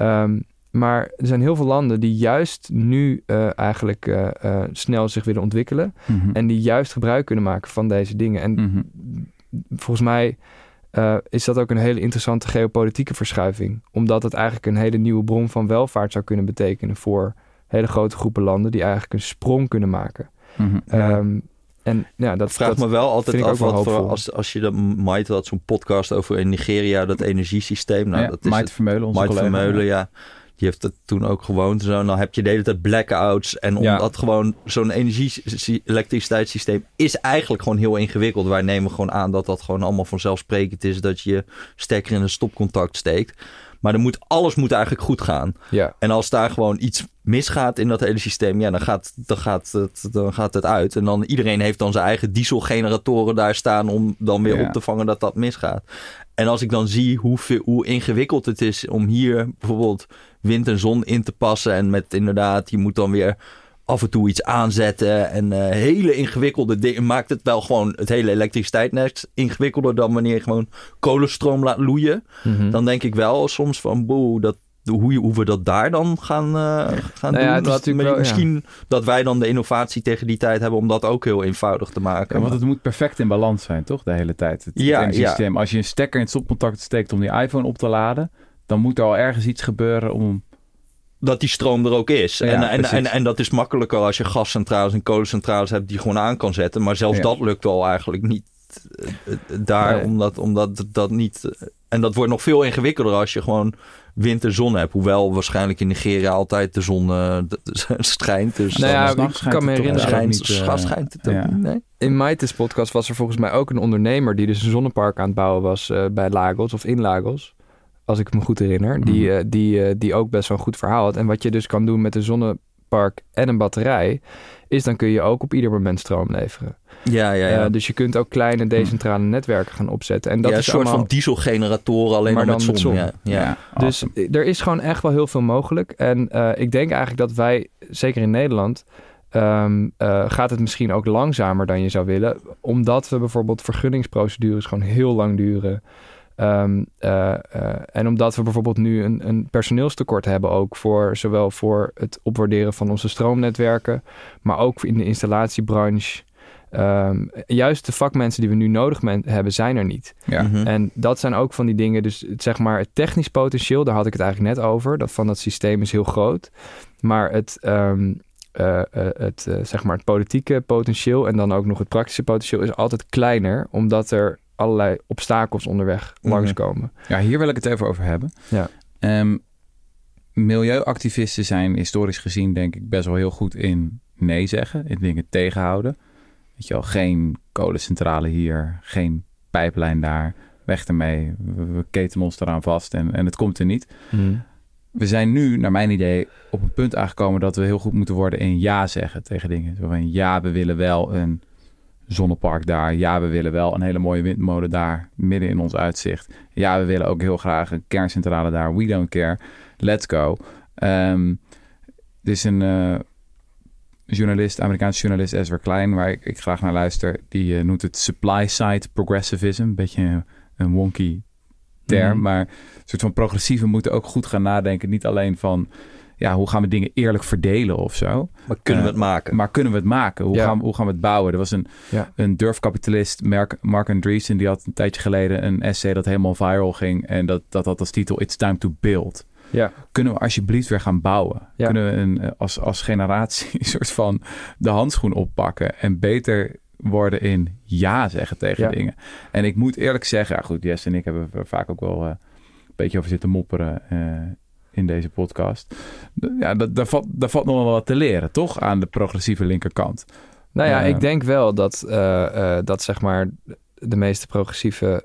Um, maar er zijn heel veel landen die juist nu uh, eigenlijk uh, uh, snel zich willen ontwikkelen. Mhm. En die juist gebruik kunnen maken van deze dingen. En Mhm. volgens mij uh, is dat ook een hele interessante geopolitieke verschuiving. Omdat het eigenlijk een hele nieuwe bron van welvaart zou kunnen betekenen voor hele grote groepen landen die eigenlijk een sprong kunnen maken. Ja. Um, en ja, dat Vraag dat me wel altijd af wat voor, als, als je dat Maite had zo'n podcast over in Nigeria dat energiesysteem. Nou, ja, dat is Maite het- Vermeulen, onze Maite collega. Vermeulen, ja. Die heeft het toen ook gewoond. Zo. En dan heb je de hele tijd blackouts. En Ja. omdat gewoon zo'n energie-elektriciteitssysteem is eigenlijk gewoon heel ingewikkeld. Wij nemen gewoon aan dat dat gewoon allemaal vanzelfsprekend is. Dat je stekker in een stopcontact steekt. Maar er moet, alles moet eigenlijk goed gaan. Ja, En als daar gewoon iets misgaat in dat hele systeem, ja, dan gaat, dan, gaat het, dan gaat het uit. En dan iedereen heeft dan zijn eigen dieselgeneratoren daar staan om dan weer Ja. op te vangen dat dat misgaat. En als ik dan zie hoe, veel, hoe ingewikkeld het is om hier bijvoorbeeld wind en zon in te passen. En met inderdaad, je moet dan weer af en toe iets aanzetten. En eh, hele ingewikkelde dingen. Maakt het wel gewoon het hele elektriciteitsnet ingewikkelder dan wanneer je gewoon kolenstroom laat loeien. Mhm. Dan denk ik wel soms van boe, dat, hoe, je- hoe we dat daar dan gaan, eh, gaan Nou ja, doen. Dat, ja. misschien dat wij dan de innovatie tegen die tijd hebben om dat ook heel eenvoudig te maken. Ja, want het moet perfect in balans zijn, toch? De hele tijd. Het, Ja, het energiesysteem. Als je een stekker in het stopcontact steekt om die iPhone op te laden, dan moet er al ergens iets gebeuren om. dat die stroom er ook is. Ja, en, en, en, en dat is makkelijker als je gascentrales en kolencentrales hebt die je gewoon aan kan zetten. Maar zelfs Ja. dat lukt al eigenlijk niet eh, eh, daar, Nee. omdat, omdat dat niet... eh, En dat wordt nog veel ingewikkelder als je gewoon wind en zon hebt. Hoewel waarschijnlijk in Nigeria altijd de zon eh, schijnt. Dus Nou ja, ik schijnt kan me het toch herinneren- schijnt, niet, eh, gas schijnt het ook ja. niet, nee? In Maites podcast was er volgens mij ook een ondernemer die dus een zonnepark aan het bouwen was eh, bij Lagos of in Lagos. Als ik me goed herinner. Die, Mhm. eh, die, eh, die ook best wel een goed verhaal had. En wat je dus kan doen met een zonnepark en een batterij, is dan kun je ook op ieder moment stroom leveren. Ja, ja, ja. Eh, dus je kunt ook kleine decentrale netwerken gaan opzetten. En dat ja, een is soort allemaal... van dieselgeneratoren alleen Maar dan met zon. met zon. Ja, ja. Ja, Dus er is gewoon echt wel heel veel mogelijk. En ik denk eigenlijk dat wij, zeker in Nederland, ehm, eh, gaat het misschien ook langzamer dan je zou willen. Omdat we bijvoorbeeld vergunningsprocedures gewoon heel lang duren. Ehm, eh, eh, en omdat we bijvoorbeeld nu een, een personeelstekort hebben ook voor zowel voor het opwaarderen van onze stroomnetwerken, maar ook in de installatiebranche. Ehm, juist de vakmensen die we nu nodig hebben, zijn er niet. ja. Mhm. En dat zijn ook van die dingen, dus het, zeg maar het technisch potentieel, daar had ik het eigenlijk net over. Dat van dat systeem is heel groot. Maar het, ehm, eh, het, zeg maar het politieke potentieel en dan ook nog het praktische potentieel is altijd kleiner, omdat er allerlei obstakels onderweg Mhm. langskomen. Ja, hier wil ik het even over hebben. Ja. Ehm, milieuactivisten zijn historisch gezien denk ik best wel heel goed in nee zeggen, in dingen tegenhouden. Weet je wel, geen kolencentrale hier, geen pijplijn daar, weg ermee. We, we ketenen ons eraan vast en, en het komt er niet. We zijn nu, naar mijn idee, op een punt aangekomen dat we heel goed moeten worden in ja zeggen tegen dingen. Zo van ja, we willen wel een zonnepark daar. Ja, we willen wel een hele mooie windmolen daar, midden in ons uitzicht. Ja, we willen ook heel graag een kerncentrale daar. We don't care. Let's go. Ehm er is een eh, journalist, Amerikaanse journalist Ezra Klein, waar ik, ik graag naar luister. Die eh, noemt het supply-side progressivism. Een beetje een, een wonky term, Mhm. maar een soort van progressieven moeten ook goed gaan nadenken. Niet alleen van, ja, hoe gaan we dingen eerlijk verdelen of zo. Maar kunnen we Eh, het maken? Maar kunnen we het maken? Hoe, Ja. gaan, we- hoe gaan we het bouwen? Er was een, Ja. een durfkapitalist, Mark, Mark Andreessen, die had een tijdje geleden een essay dat helemaal viral ging. En dat, dat had als titel It's Time to Build. Ja. Kunnen we alsjeblieft weer gaan bouwen? Ja. Kunnen we een, eh, als, als generatie een soort van de handschoen oppakken en beter worden in ja zeggen tegen Ja. dingen? En ik moet eerlijk zeggen, ja goed, Jess en ik hebben er vaak ook wel eh, een beetje over zitten mopperen eh, in deze podcast. Ja, dat- daar valt, daar valt nog wel wat te leren, toch? Aan de progressieve linkerkant. Nou ja, Eh, ik denk wel dat, eh, eh, dat zeg maar de meeste progressieve...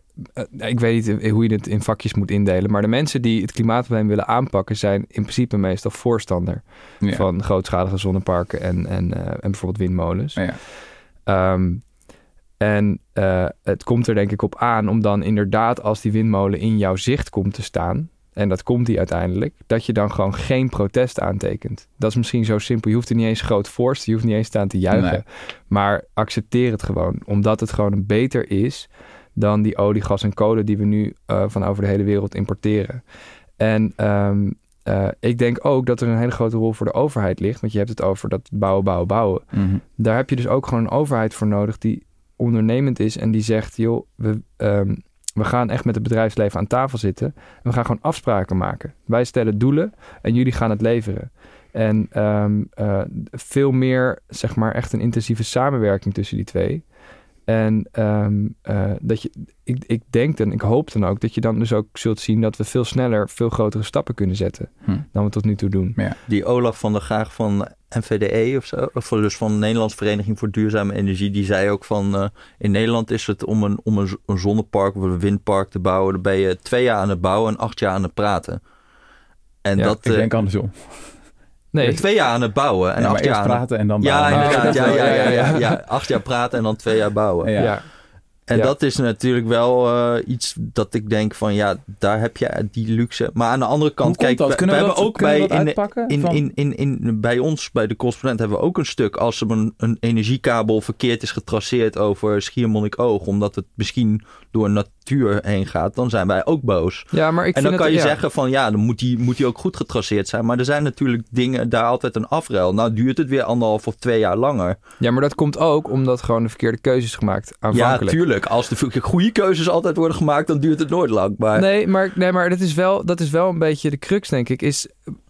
ik weet niet hoe je het in vakjes moet indelen... maar de mensen die het klimaatprobleem willen aanpakken... zijn in principe meestal voorstander Ja. van grootschalige zonneparken en, en, en bijvoorbeeld windmolens. Ja. Ehm, en het komt er denk ik op aan om dan inderdaad als die windmolen in jouw zicht komt te staan, en dat komt die uiteindelijk, dat je dan gewoon geen protest aantekent. Dat is misschien zo simpel. Je hoeft er niet eens groot voor je hoeft niet eens staan te juichen. Nee. Maar accepteer het gewoon, omdat het gewoon beter is dan die olie, gas en kolen die we nu eh, van over de hele wereld importeren. En ehm, eh, ik denk ook dat er een hele grote rol voor de overheid ligt, want je hebt het over dat bouwen, bouwen, bouwen Mhm. daar heb je dus ook gewoon een overheid voor nodig die ondernemend is en die zegt, joh, we, ehm, we gaan echt met het bedrijfsleven aan tafel zitten en we gaan gewoon afspraken maken. Wij stellen doelen en jullie gaan het leveren. En ehm, eh, veel meer, zeg maar, echt een intensieve samenwerking tussen die twee. En ehm, eh, dat je, ik, ik denk en ik hoop dan ook dat je dan dus ook zult zien dat we veel sneller, veel grotere stappen kunnen zetten Hm. dan we tot nu toe doen. Die Olaf van der Graag van NVDE of zo, of dus van de Nederlandse Vereniging voor Duurzame Energie, die zei ook van eh, in Nederland is het om een, om een, zonnepark of een windpark te bouwen, dan ben je twee jaar aan het bouwen en acht jaar aan het praten. En Ja, dat, Ik eh, denk andersom. Nee, Twee jaar aan het bouwen en Ja, maar acht jaar eerst aan het- praten en dan Ja, bouwen. ja, ja, ja, ja, ja. ja. Acht jaar praten en dan twee jaar bouwen. Ja. En Ja. dat is natuurlijk wel eh, iets dat ik denk van ja, daar heb je die luxe. Maar aan de andere kant, kijk, dat? we, hebben ook bij in, in, in, in, bij ons, bij de correspondent, hebben we ook een stuk als er een, een energiekabel verkeerd is getraceerd over Schiermonnikoog, omdat het misschien door natuur heen gaat, dan zijn wij ook boos. ja, maar ik en dan kan het, je ja. zeggen van ja, dan moet die, moet die ook goed getraceerd zijn. Maar er zijn natuurlijk dingen, daar altijd een afruil. Nou duurt het weer anderhalf of twee jaar langer. Ja, maar dat komt ook omdat gewoon de verkeerde keuzes gemaakt Ja, aanvankelijk. tuurlijk. Als de goede keuzes altijd worden gemaakt, dan duurt het nooit lang. Maar Nee, maar, nee, maar dat, is wel, dat is wel een beetje de crux, denk ik. Is,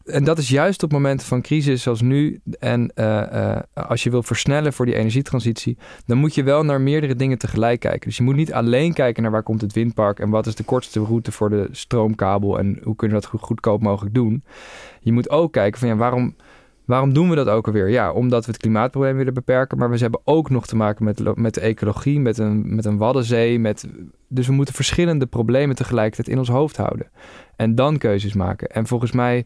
en dat is juist op momenten van crisis zoals nu. En eh, eh, als je wil versnellen voor die energietransitie, dan moet je wel naar meerdere dingen tegelijk kijken. Dus je moet niet alleen kijken naar waar komt het windpark en wat is de kortste route voor de stroomkabel en hoe kunnen we dat goed, goedkoop mogelijk doen. Je moet ook kijken van ja, waarom. Waarom doen we dat ook alweer? Ja, omdat we het klimaatprobleem willen beperken. Maar we hebben ook nog te maken met, met de ecologie, met een, met een waddenzee. Met, dus we moeten verschillende problemen tegelijkertijd in ons hoofd houden. En dan keuzes maken. En volgens mij,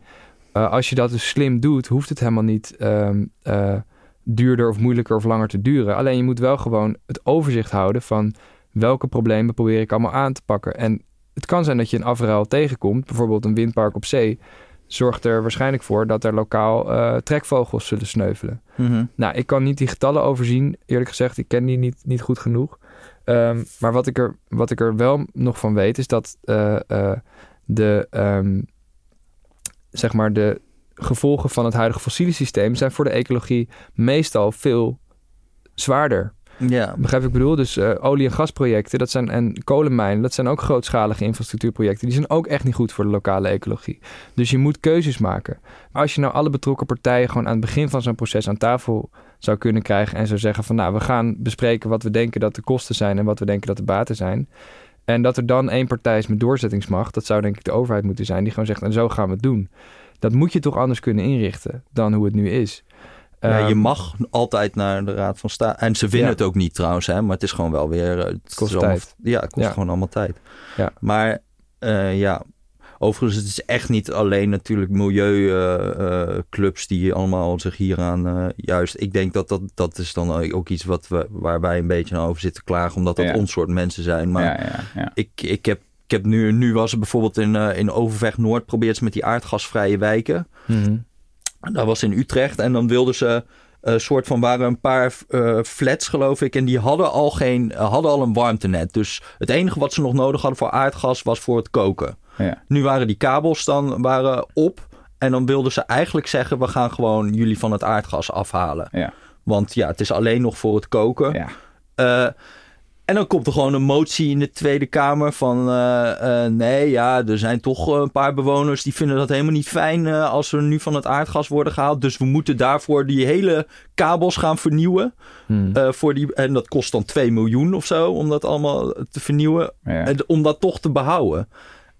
eh, als je dat dus slim doet, hoeft het helemaal niet ehm, eh, duurder of moeilijker of langer te duren. Alleen je moet wel gewoon het overzicht houden van welke problemen probeer ik allemaal aan te pakken. En het kan zijn dat je een afruil tegenkomt, bijvoorbeeld een windpark op zee. Zorgt er waarschijnlijk voor dat er lokaal eh, trekvogels zullen sneuvelen. Mhm. Nou, ik kan niet die getallen overzien, eerlijk gezegd. Ik ken die niet, niet goed genoeg. Ehm, maar wat ik, er, wat ik er wel nog van weet, is dat de, ehm, zeg maar de gevolgen van het huidige fossiele systeem zijn voor de ecologie meestal veel zwaarder. ja. Begrijp ik bedoel? Dus eh, olie- en gasprojecten dat zijn, en kolenmijnen, dat zijn ook grootschalige infrastructuurprojecten. Die zijn ook echt niet goed voor de lokale ecologie. Dus je moet keuzes maken. Als je nou alle betrokken partijen gewoon aan het begin van zo'n proces aan tafel zou kunnen krijgen en zou zeggen van nou, we gaan bespreken wat we denken dat de kosten zijn en wat we denken dat de baten zijn. En dat er dan één partij is met doorzettingsmacht, dat zou denk ik de overheid moeten zijn, die gewoon zegt en zo gaan we het doen. Dat moet je toch anders kunnen inrichten dan hoe het nu is. Ja, je Ehm, mag altijd naar de Raad van State. En ze winnen Ja. het ook niet trouwens, hè, maar het is gewoon wel weer. eh, Het kost is allemaal- tijd. Ja, het kost Ja. gewoon allemaal tijd. Ja. Maar eh, ja, overigens, het is echt niet alleen natuurlijk milieuclubs die allemaal zich hieraan eh, juist. Ik denk dat dat, dat is dan ook iets wat we, waar wij een beetje over zitten klagen, omdat dat Ja. ons soort mensen zijn. Maar ja, ik, ik heb. Ik heb nu, nu was het bijvoorbeeld in, eh, in Overvecht Noord, probeert ze met die aardgasvrije wijken. mhm. Dat was in Utrecht. En dan wilden ze een soort van waren een paar eh, flats, geloof ik. En die hadden al geen eh, hadden al een warmtenet. Dus het enige wat ze nog nodig hadden voor aardgas was voor het koken. Ja. Nu waren die kabels dan waren op. En dan wilden ze eigenlijk zeggen: we gaan gewoon jullie van het aardgas afhalen. Ja. Want ja, het is alleen nog voor het koken. Ja. Eh, en dan komt er gewoon een motie in de Tweede Kamer van... eh, eh, nee, ja, er zijn toch een paar bewoners die vinden dat helemaal niet fijn... als we nu van het aardgas worden gehaald. Dus we moeten daarvoor die hele kabels gaan vernieuwen. Hmm. voor die, en dat kost dan 2 miljoen of zo om dat allemaal te vernieuwen. Ja. En om dat toch te behouden.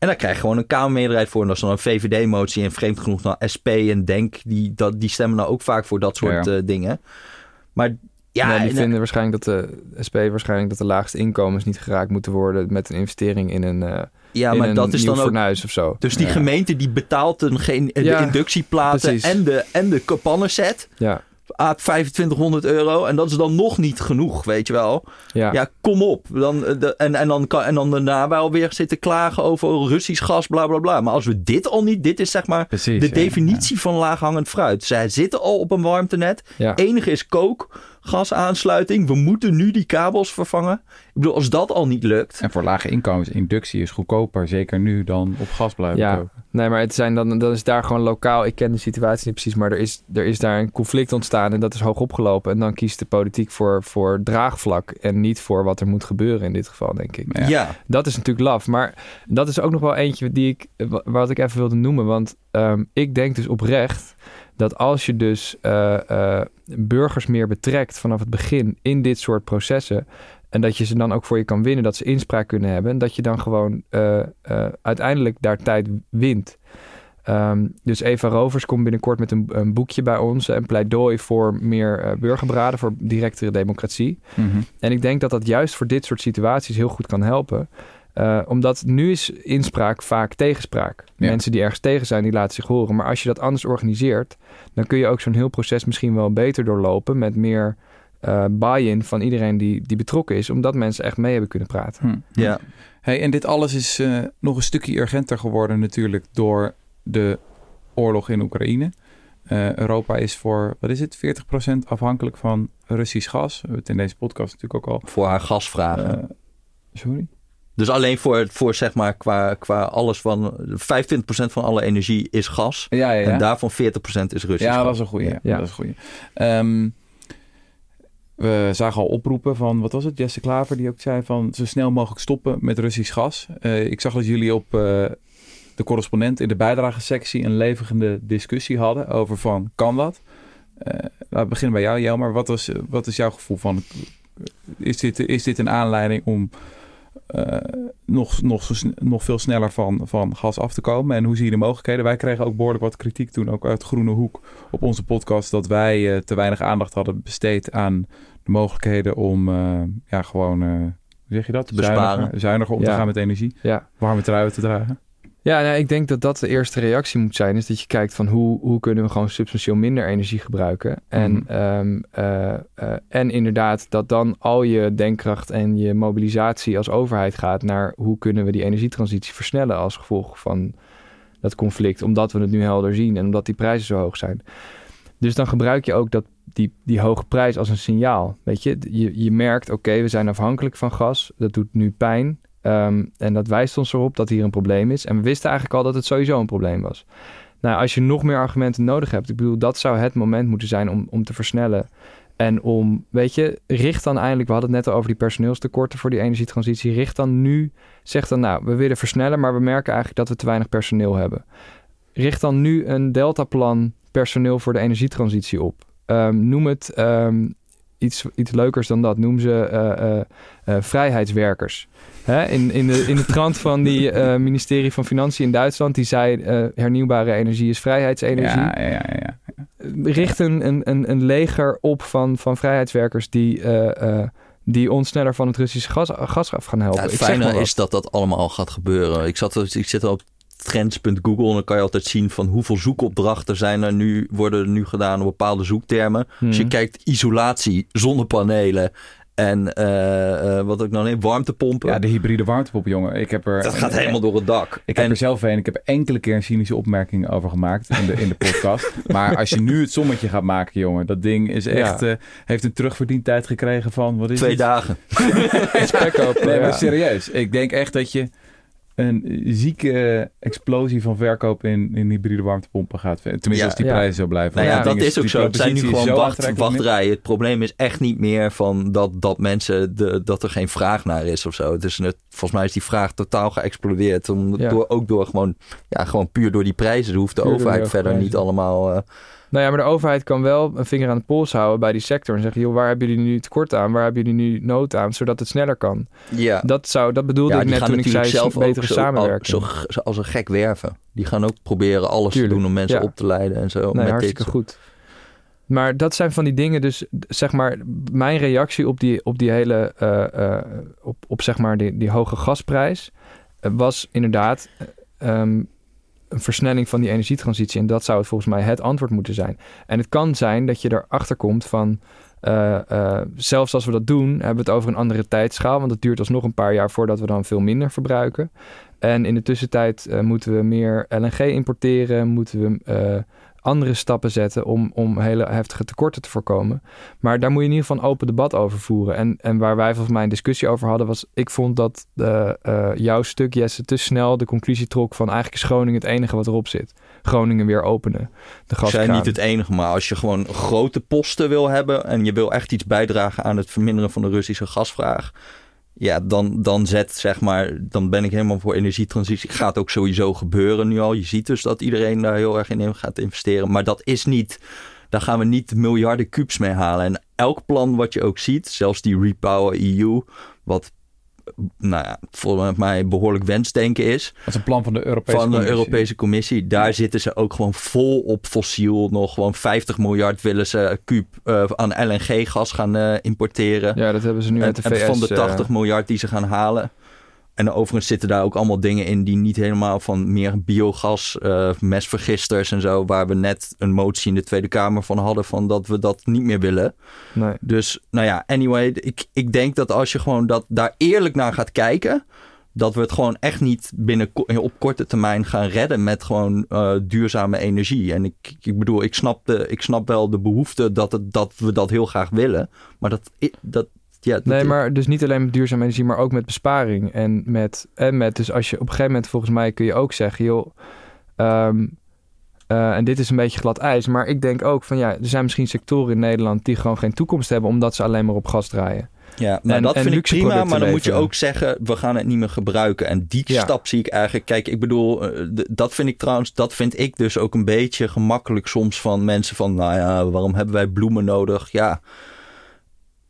En daar krijg je gewoon een Kamermeerderheid voor. En dat is dan een VVD-motie. En vreemd genoeg dan SP en DENK. Die, dat, die stemmen nou ook vaak voor dat soort Ja. eh, dingen. Maar ja, die en- vinden waarschijnlijk dat de SP waarschijnlijk dat de laagste inkomens niet geraakt moeten worden met een investering in een, eh ja maar dat is dan ook of zo. Dus die Ja. gemeente die betaalt een, geen, de Ja, inductieplaten precies. en de, en de kapannenset. Ja, aan 2500 euro. En dat is dan nog niet genoeg, weet je wel. ja. Ja, kom op. Dan, eh, de, en, en, dan kan, en dan daarna wel weer zitten klagen over Russisch gas, bla bla bla. Maar als we dit al niet, dit is zeg maar Precies. de ja. definitie van laaghangend fruit. Zij zitten al op een warmtenet. Enige is kookgasaansluiting. We moeten nu die kabels vervangen. Ik bedoel, als dat al niet lukt. En voor lage inkomens, inductie is goedkoper, zeker nu, dan op gas blijven Ja. Nee, maar het zijn dan, dan is daar gewoon lokaal. Ik ken de situatie niet precies, maar er is, er is daar een conflict ontstaan en dat is hoog opgelopen. En dan kiest de politiek voor, voor draagvlak en niet voor wat er moet gebeuren in dit geval, denk ik. Ja. Ja. Dat is natuurlijk laf. Maar dat is ook nog wel eentje die ik, wa- wat ik even wilde noemen. Want ehm, ik denk dus oprecht dat als je dus eh, eh, burgers meer betrekt vanaf het begin in dit soort processen. En dat je ze dan ook voor je kan winnen, dat ze inspraak kunnen hebben. En dat je dan gewoon eh, uiteindelijk daar tijd wint. Ehm, dus Eva Rovers komt binnenkort met een, een boekje bij ons. Een pleidooi voor meer burgerberaden, voor directere democratie. Mhm. En ik denk dat dat juist voor dit soort situaties heel goed kan helpen. Eh, omdat nu is inspraak vaak tegenspraak. Ja. Mensen die ergens tegen zijn, die laten zich horen. Maar als je dat anders organiseert, dan kun je ook zo'n heel proces misschien wel beter doorlopen met meer eh, buy-in van iedereen die, die betrokken is, omdat mensen echt mee hebben kunnen praten. Hm. Ja. Hey, en dit alles is eh, nog een stukje urgenter geworden natuurlijk door de oorlog in Oekraïne. Eh, Europa is voor, wat is het, 40% afhankelijk van Russisch gas. We hebben het in deze podcast natuurlijk ook al. Voor haar gasvragen. sorry? Dus alleen voor, voor zeg maar qua, qua alles van 25% van alle energie is gas. Ja, ja, ja. En daarvan 40% is Russisch ja, dat is een goeie. Ja. Ja. Dat is een. Ehm, we zagen al oproepen van, wat was het, Jesse Klaver, die ook zei van zo snel mogelijk stoppen met Russisch gas. Eh, ik zag dat jullie op eh, de correspondent in de bijdragesectie een levendige discussie hadden over van, kan dat? Eh laten we beginnen bij jou, Jelmer. Wat, was, wat is jouw gevoel van, is dit, is dit een aanleiding om eh, nog, nog, nog veel sneller van, van gas af te komen? En hoe zie je de mogelijkheden? Wij kregen ook behoorlijk wat kritiek toen, ook uit Groene Hoek, op onze podcast, dat wij eh, te weinig aandacht hadden besteed aan de mogelijkheden om eh, ja, gewoon, hoe zeg je dat? Te besparen. Zuiniger, zuiniger om te gaan met energie. Ja. Warme truien te dragen. Ja, nou, ik denk dat dat de eerste reactie moet zijn. Is dat je kijkt van hoe, hoe kunnen we gewoon substantieel minder energie gebruiken. En, Mhm. ehm, eh, eh, en inderdaad dat dan al je denkkracht en je mobilisatie als overheid gaat naar hoe kunnen we die energietransitie versnellen als gevolg van dat conflict. Omdat we het nu helder zien en omdat die prijzen zo hoog zijn. Dus dan gebruik je ook dat, die, die hoge prijs als een signaal. Weet je, je, je merkt, oké, we zijn afhankelijk van gas. Dat doet nu pijn. Ehm, en dat wijst ons erop dat hier een probleem is. En we wisten eigenlijk al dat het sowieso een probleem was. Nou, als je nog meer argumenten nodig hebt, ik bedoel, dat zou het moment moeten zijn om, om te versnellen. En om, weet je, richt dan eindelijk, we hadden het net al over die personeelstekorten voor die energietransitie. Richt dan nu, zeg dan nou, we willen versnellen, maar we merken eigenlijk dat we te weinig personeel hebben. Richt dan nu een deltaplan personeel voor de energietransitie op. Ehm, noem het ehm, iets, iets leukers dan dat. Noem ze eh, eh, eh, vrijheidswerkers. Hè? In, in, de, in de trant van die eh, ministerie van Financiën in Duitsland, die zei eh, hernieuwbare energie is vrijheidsenergie. Ja, ja, ja, ja. Richt een, een, een, leger op van, van vrijheidswerkers die, eh, eh, die ons sneller van het Russische gas, gas af gaan helpen. Ja, het Ik fijne is dat dat allemaal al gaat gebeuren. Ik, zat, ik zit al op trends.google en dan kan je altijd zien van hoeveel zoekopdrachten zijn er nu, worden er nu gedaan op bepaalde zoektermen. Als je Mhm. kijkt isolatie, zonnepanelen en eh, eh, wat ik nou neem, warmtepompen. Ja, de hybride warmtepomp, jongen. Ik heb er, dat gaat helemaal door het dak. Ik heb er zelf een. Ik heb enkele keer een cynische opmerking over gemaakt in de, in de podcast. maar als je nu het sommetje gaat maken, jongen, dat ding is echt, eh, heeft een terugverdientijd gekregen van wat is twee het? dagen. Spek open, Nee, ja. maar serieus. Ik denk echt dat je een zieke explosie van verkoop in, in hybride warmtepompen gaat. Tenminste, Ja. als die Ja. prijzen zo blijven. Nou ja, dat is ook zo. Het zijn nu gewoon wacht, wachtrijen. Het probleem is echt niet meer van dat, dat mensen de, dat er geen vraag naar is of zo. Het is net, volgens mij is die vraag totaal geëxplodeerd. Om, door, ook door gewoon, ja, gewoon puur door die prijzen. Hoeft de Puur overheid verder niet allemaal. eh, Nou ja, maar de overheid kan wel een vinger aan de pols houden bij die sector. En zeggen, joh, waar hebben jullie nu tekort aan? Waar hebben jullie nu nood aan? Zodat het sneller kan. ja. Dat, zou, dat bedoelde ja, ik net toen ik zei, zelf betere zo, samenwerking. zo, zo als een gek werven. Die gaan ook proberen alles Tuurlijk, te doen om mensen ja. op te leiden en zo. Nee, met hartstikke dit. goed. Maar dat zijn van die dingen, dus zeg maar, mijn reactie op die, op die hele, eh, eh, op, op zeg maar die, die hoge gasprijs, eh, was inderdaad eh, ehm, een versnelling van die energietransitie. En dat zou het volgens mij het antwoord moeten zijn. En het kan zijn dat je erachter komt van, eh, eh, zelfs als we dat doen, hebben we het over een andere tijdschaal. Want het duurt alsnog een paar jaar voordat we dan veel minder verbruiken. En in de tussentijd eh, moeten we meer LNG importeren, moeten we andere stappen zetten om, om hele heftige tekorten te voorkomen. Maar daar moet je in ieder geval een open debat over voeren. En, en waar wij volgens mij een discussie over hadden, was ik vond dat eh, jouw stuk, Jesse, te snel de conclusie trok van eigenlijk is Groningen het enige wat erop zit. Groningen weer openen. De gaskraan. zijn niet het enige, maar als je gewoon grote posten wil hebben en je wil echt iets bijdragen aan het verminderen van de Russische gasvraag, ja, dan, dan zet zeg maar, dan ben ik helemaal voor energietransitie. Gaat ook sowieso gebeuren nu al. Je ziet dus dat iedereen daar heel erg in gaat investeren, maar dat is niet, daar gaan we niet miljarden kubus mee halen. En elk plan wat je ook ziet, zelfs die Repower EU, wat nou ja, volgens mij behoorlijk wensdenken is Dat is een plan van de Europese van de Commissie. Europese Commissie. Daar zitten ze ook gewoon vol op fossiel. Nog gewoon 50 miljard willen ze kuub eh, aan LNG-gas gaan eh, importeren. Ja, dat hebben ze nu en, uit de en VS. van de eh, 80 miljard die ze gaan halen. En overigens zitten daar ook allemaal dingen in die niet helemaal van meer biogas, uh, mesvergisters en zo, waar we net een motie in de Tweede Kamer van hadden van dat we dat niet meer willen. Nee. Dus nou ja, anyway, ik, ik denk dat als je gewoon dat, daar eerlijk naar gaat kijken, dat we het gewoon echt niet binnen op korte termijn gaan redden met gewoon uh, duurzame energie. En ik, ik bedoel, ik snap, de, ik snap wel de behoefte dat, het, dat we dat heel graag willen, maar dat, dat, ja, nee, maar dus niet alleen met duurzame energie, maar ook met besparing. En met, en met, dus als je op een gegeven moment, volgens mij kun je ook zeggen, joh, um, uh, en dit is een beetje glad ijs, maar ik denk ook van ja, er zijn misschien sectoren in Nederland die gewoon geen toekomst hebben, omdat ze alleen maar op gas draaien. Ja, maar dat vind ik prima, maar dan moet je ook zeggen, we gaan het niet meer gebruiken. En die ja. stap zie ik eigenlijk, kijk, ik bedoel, dat vind ik trouwens, dat vind ik dus ook een beetje gemakkelijk soms van mensen van, nou ja, waarom hebben wij bloemen nodig? Ja,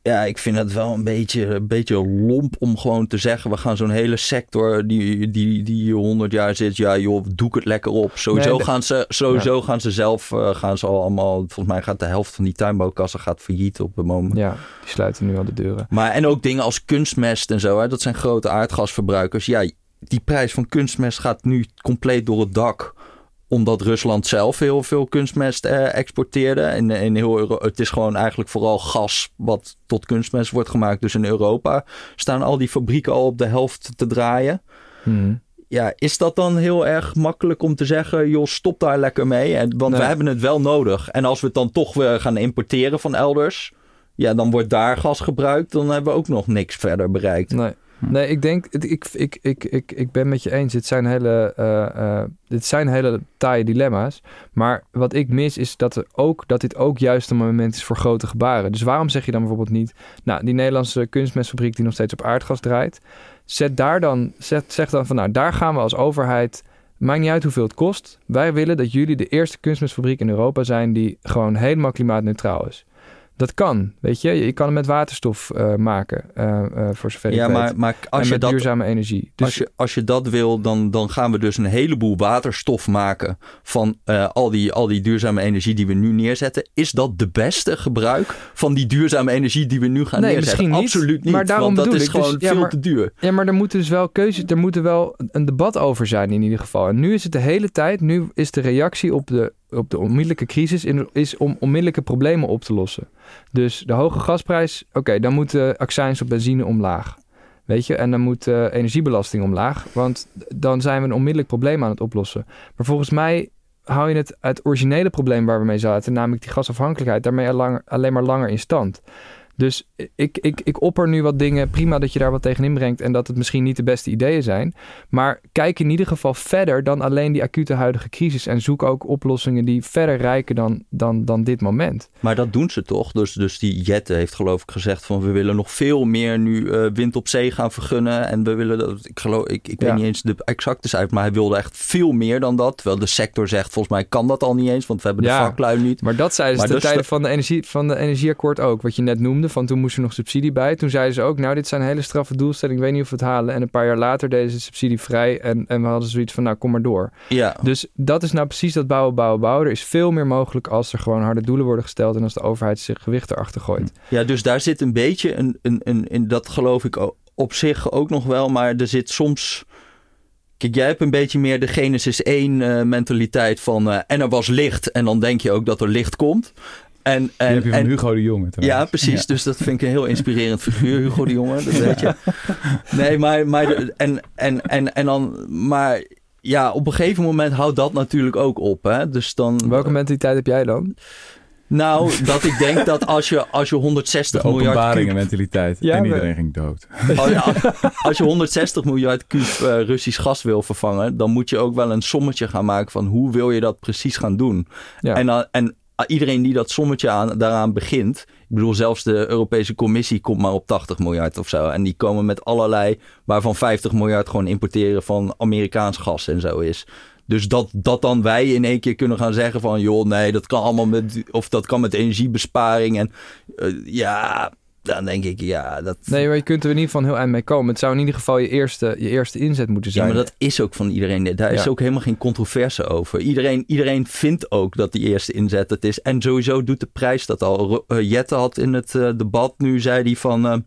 ja, ik vind het wel een beetje, een beetje lomp om gewoon te zeggen... we gaan zo'n hele sector die, die, die 100 jaar zit... ja joh, doe ik het lekker op. Sowieso, gaan, ze, sowieso gaan ze zelf... Uh, gaan ze al allemaal... volgens mij gaat de helft van die tuinbouwkassen gaat failliet op het moment. Ja, die sluiten nu al de deuren. Maar en ook dingen als kunstmest en zo. Hè, dat zijn grote aardgasverbruikers. Ja, die prijs van kunstmest gaat nu compleet door het dak omdat Rusland zelf heel veel kunstmest eh, exporteerde. En in heel Euro het is gewoon eigenlijk vooral gas wat tot kunstmest wordt gemaakt. Dus in Europa staan al die fabrieken al op de helft te draaien. Hmm. Ja, is dat dan heel erg makkelijk om te zeggen, joh, stop daar lekker mee? Want we hebben het wel nodig. En als we het dan toch weer gaan importeren van elders, ja, dan wordt daar gas gebruikt. Dan hebben we ook nog niks verder bereikt. Nee. Nee, ik denk, ik, ik, ik, ik, ik ben met je eens. Dit zijn hele, uh, dit zijn hele taaie dilemma's. Maar wat ik mis is dat, er ook, dat dit ook juist een moment is voor grote gebaren. Dus waarom zeg je dan bijvoorbeeld niet... Nou, die Nederlandse kunstmestfabriek die nog steeds op aardgas draait... Zet daar dan, zet, zeg dan van nou, daar gaan we als overheid... Maakt niet uit hoeveel het kost. Wij willen dat jullie de eerste kunstmestfabriek in Europa zijn... die gewoon helemaal klimaatneutraal is. Dat kan, weet je. Je kan het met waterstof uh, maken, uh, uh, voor zover ik ja, weet. Maar, maar als en je met dat, duurzame energie. Dus, als, je, als je dat wil, dan, dan gaan we dus een heleboel waterstof maken van al, die, al die duurzame energie die we nu neerzetten. Is dat de beste gebruik van die duurzame energie die we nu gaan nee, neerzetten? Misschien niet, Absoluut niet, maar daarom want dat is ik. Dus gewoon ja, veel maar, te duur. Ja, maar er moet dus wel keuze, er moet er wel een debat over zijn in ieder geval. En nu is het de hele tijd, nu is de reactie op de op de onmiddellijke crisis is om onmiddellijke problemen op te lossen. Dus de hoge gasprijs, oké, dan moet de accijns op benzine omlaag. Weet je, en dan moet de energiebelasting omlaag. Want dan zijn we een onmiddellijk probleem aan het oplossen. Maar volgens mij hou je het, het originele probleem waar we mee zaten, namelijk die gasafhankelijkheid, daarmee alleen maar langer in stand. Dus ik, ik, ik opper nu wat dingen. Prima dat je daar wat tegen inbrengt en dat het misschien niet de beste ideeën zijn. Maar kijk in ieder geval verder dan alleen die acute huidige crisis. En zoek ook oplossingen die verder reiken dan, dan, dan dit moment. Maar dat doen ze toch? Dus, dus die Jette heeft geloof ik gezegd van we willen nog veel meer nu uh, wind op zee gaan vergunnen. En we willen dat, ik geloof, ik, ik ja. weet niet eens de exacte cijfers, maar hij wilde echt veel meer dan dat. Terwijl de sector zegt volgens mij kan dat al niet eens, want we hebben de ja, vaklui niet. Maar dat zeiden ze de dus tijden van de, energie, van de energieakkoord ook. Wat je net noemde van toen moest er nog subsidie bij. Toen zeiden ze ook, nou, dit zijn hele straffe doelstellingen. Ik weet niet of we het halen. En een paar jaar later deden ze subsidie vrij. En, en we hadden zoiets van, nou, kom maar door. Ja. Dus dat is nou precies dat bouwen, bouwen, bouwen. Er is veel meer mogelijk als er gewoon harde doelen worden gesteld. En als de overheid zich gewicht erachter gooit. Ja, dus daar zit een beetje een, een, een, een dat geloof ik op zich ook nog wel. Maar er zit soms... Kijk, jij hebt een beetje meer de Genesis 1 uh, mentaliteit van... Uh, en er was licht en dan denk je ook dat er licht komt. En, en, Die heb je van en, Hugo de Jonge. Trouwens. Ja, precies. Ja. Dus dat vind ik een heel inspirerend figuur, Hugo de Jonge. Dat weet je. Nee, maar, maar, en, en, en, en dan, maar ja, op een gegeven moment houdt dat natuurlijk ook op. Hè? Dus dan, Welke mentaliteit heb jij dan? Nou, dat ik denk dat als je, als je 160 de miljard kuub... mentaliteit. Ja, en iedereen ging dood. Als je 160 miljard kuub uh, Russisch gas wil vervangen... dan moet je ook wel een sommetje gaan maken van... hoe wil je dat precies gaan doen? Ja. En, uh, en iedereen die dat sommetje aan, daaraan begint. Ik bedoel, zelfs de Europese Commissie komt maar op 80 miljard of zo. En die komen met allerlei, waarvan 50 miljard gewoon importeren van Amerikaans gas en zo is. Dus dat, dat dan wij in één keer kunnen gaan zeggen van... joh, nee, dat kan allemaal met... of dat kan met energiebesparing. En uh, ja, dan denk ik, ja, dat... Nee, maar je kunt er in ieder geval heel eind mee komen. Het zou in ieder geval je eerste, je eerste inzet moeten zijn. Ja, maar dat is ook van iedereen. Daar is ook helemaal geen controverse over. Iedereen, iedereen vindt ook dat die eerste inzet het is. En sowieso doet de prijs dat al. Uh, Jette had in het uh, debat nu, zei hij van...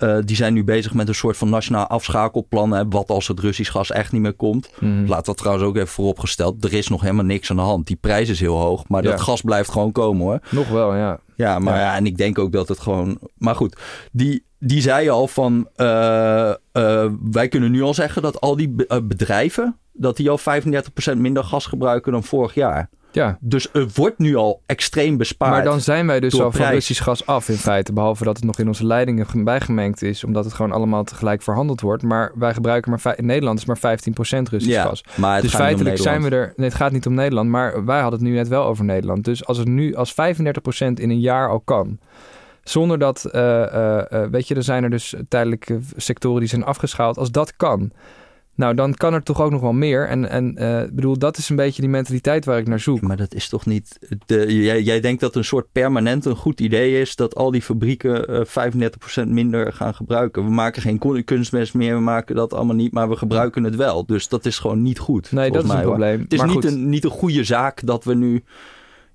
Eh, die zijn nu bezig met een soort van nationaal afschakelplan. Hè, wat als het Russisch gas echt niet meer komt. Mhm. Laat dat trouwens ook even vooropgesteld. Er is nog helemaal niks aan de hand. Die prijs is heel hoog. Maar Ja. dat gas blijft gewoon komen hoor. Nog wel, ja. Ja, maar ja. en ik denk ook dat het gewoon. Maar goed, die, die zei al van. eh, eh, wij kunnen nu al zeggen dat al die be- bedrijven. dat die al 35% minder gas gebruiken dan vorig jaar. Ja, Dus er wordt nu al extreem bespaard. maar dan zijn wij dus al van. Russisch gas af in feite. Behalve dat het nog in onze leidingen ge- bijgemengd is. Omdat het gewoon allemaal tegelijk verhandeld wordt. Maar wij gebruiken maar... In Nederland is maar 15% Russisch ja, gas. maar het dus feitelijk zijn we er... Nee, het gaat niet om Nederland. Maar wij hadden het nu net wel over Nederland. Dus als het nu als 35% in een jaar al kan... Zonder dat... eh, eh, eh, weet je, er zijn er dus tijdelijke sectoren die zijn afgeschaald. Als dat kan... Nou, dan kan er toch ook nog wel meer. En, en eh, ik bedoel, dat is een beetje die mentaliteit waar ik naar zoek. Maar dat is toch niet. De, jij, jij denkt dat een soort permanent een goed idee is. dat al die fabrieken eh 35% minder gaan gebruiken. We maken geen kun- kunstmest meer, we maken dat allemaal niet. maar we gebruiken het wel. Dus dat is gewoon niet goed. Nee, dat is een mij, hoor. probleem. Het is maar niet goed, een, niet een goede zaak dat we nu.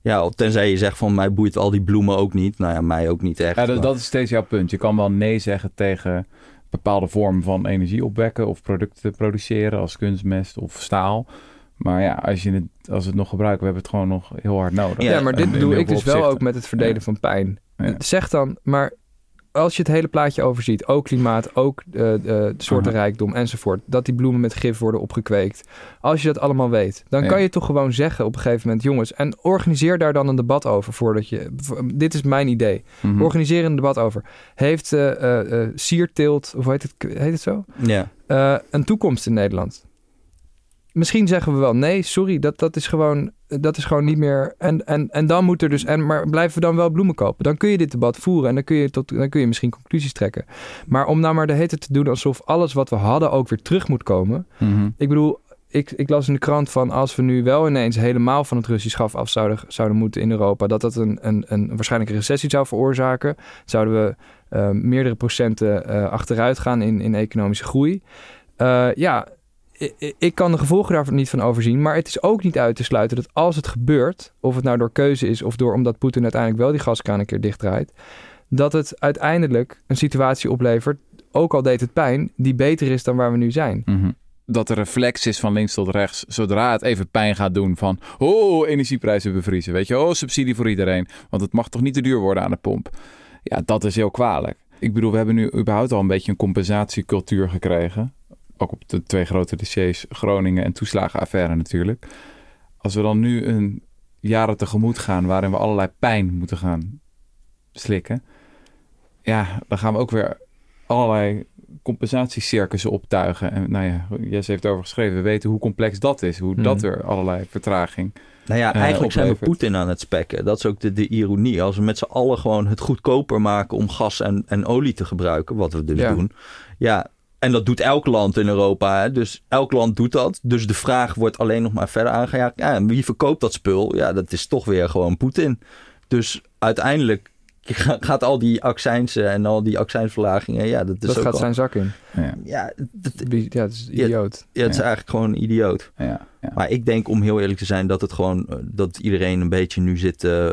Ja, tenzij je zegt van mij boeit al die bloemen ook niet. Nou ja, mij ook niet echt. Ja, dat, maar- dat is steeds jouw punt. Je kan wel nee zeggen tegen bepaalde vormen van energie opwekken of producten produceren als kunstmest of staal. Maar ja, als, je het, als we het nog gebruiken, we hebben het gewoon nog heel hard nodig. Ja, maar dit bedoel heel ik dus wel ook met het verdelen Ja. van pijn. Ja. Zeg dan, maar als je het hele plaatje overziet, ook klimaat, ook eh, eh, soortenrijkdom enzovoort, dat die bloemen met gif worden opgekweekt. Als je dat allemaal weet, dan Ja. kan je toch gewoon zeggen op een gegeven moment, jongens, en organiseer daar dan een debat over voordat je. Dit is mijn idee. Mhm. Organiseer een debat over. Heeft eh eh, sierteelt, of hoe heet het, heet het zo? Ja. een toekomst in Nederland? Misschien zeggen we wel nee, sorry, dat, dat, is, gewoon, dat is gewoon niet meer. En, en, en dan moet er dus. En, maar blijven we dan wel bloemen kopen? Dan kun je dit debat voeren en dan kun je, tot, dan kun je misschien conclusies trekken. Maar om nou maar de hete te doen alsof alles wat we hadden ook weer terug moet komen. Mhm. Ik bedoel, ik, ik las in de krant van als we nu wel ineens helemaal van het Russisch gas af zouden, zouden moeten in Europa, dat dat een, een, een waarschijnlijk een recessie zou veroorzaken. Zouden we eh, meerdere procenten eh, achteruit gaan in, in economische groei. Eh, ja, ik kan de gevolgen daar niet van overzien. Maar het is ook niet uit te sluiten dat als het gebeurt, of het nou door keuze is of door omdat Poetin uiteindelijk wel die gaskraan een keer dichtdraait, dat het uiteindelijk een situatie oplevert, ook al deed het pijn, die beter is dan waar we nu zijn. Mhm. Dat de reflex is van links tot rechts, zodra het even pijn gaat doen van, oh, energieprijzen bevriezen, weet je, oh, subsidie voor iedereen, want het mag toch niet te duur worden aan de pomp. Ja, dat is heel kwalijk. Ik bedoel, we hebben nu überhaupt al een beetje een compensatiecultuur gekregen. Ook op de twee grote dossiers, Groningen en toeslagenaffaire natuurlijk. Als we dan nu een jaren tegemoet gaan waarin we allerlei pijn moeten gaan slikken. Ja, dan gaan we ook weer allerlei compensatiecircussen optuigen. En nou ja, Jesse heeft over geschreven. We weten hoe complex dat is. Hoe dat Mhm. weer allerlei vertraging. Nou ja, eh, eigenlijk zijn we. Poetin aan het spekken. Dat is ook de, de ironie. Als we met z'n allen gewoon het goedkoper maken om gas en, en olie te gebruiken, wat we dus Ja. doen. Ja, en dat doet elk land in Europa. Hè? Dus elk land doet dat. Dus de vraag wordt alleen nog maar verder aangejaagd. Ja, en wie verkoopt dat spul? Ja, dat is toch weer gewoon Poetin. Dus uiteindelijk ga- gaat al die accijnsen en al die accijnsverlagingen, ja, dat is dat ook gaat al- zijn zak in. Ja, Ja, dat, Ja, het is idioot. ja, het is Ja. eigenlijk gewoon een idioot. ja, ja. Maar ik denk, om heel eerlijk te zijn, dat het gewoon eh, dat iedereen een beetje nu zit eh,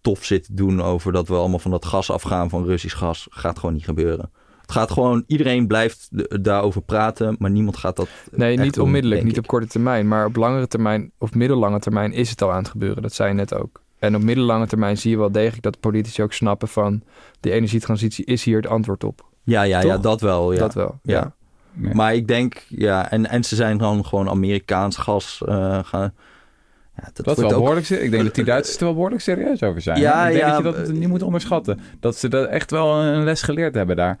tof zit te doen over dat we allemaal van dat gas afgaan van Russisch gas. Gaat gewoon niet gebeuren. Het gaat gewoon, iedereen blijft daarover praten, maar niemand gaat dat. Nee, echt niet doen, onmiddellijk, niet op korte termijn. Maar op langere termijn, of middellange termijn, is het al aan het gebeuren. Dat zei je net ook. En op middellange termijn zie je wel degelijk dat politici ook snappen van... de energietransitie is hier het antwoord op. Ja, ja, ja, dat wel. Ja. Dat wel, ja. Maar ik denk, ja, en, en ze zijn dan gewoon Amerikaans gas eh, gaan. Ja, dat Dat is wordt wel ook behoorlijk ser- Ik denk dat die Duitsers er wel behoorlijk serieus over zijn. Ja, ik denk ja, dat je dat niet moet onderschatten. Dat ze dat echt wel een les geleerd hebben daar.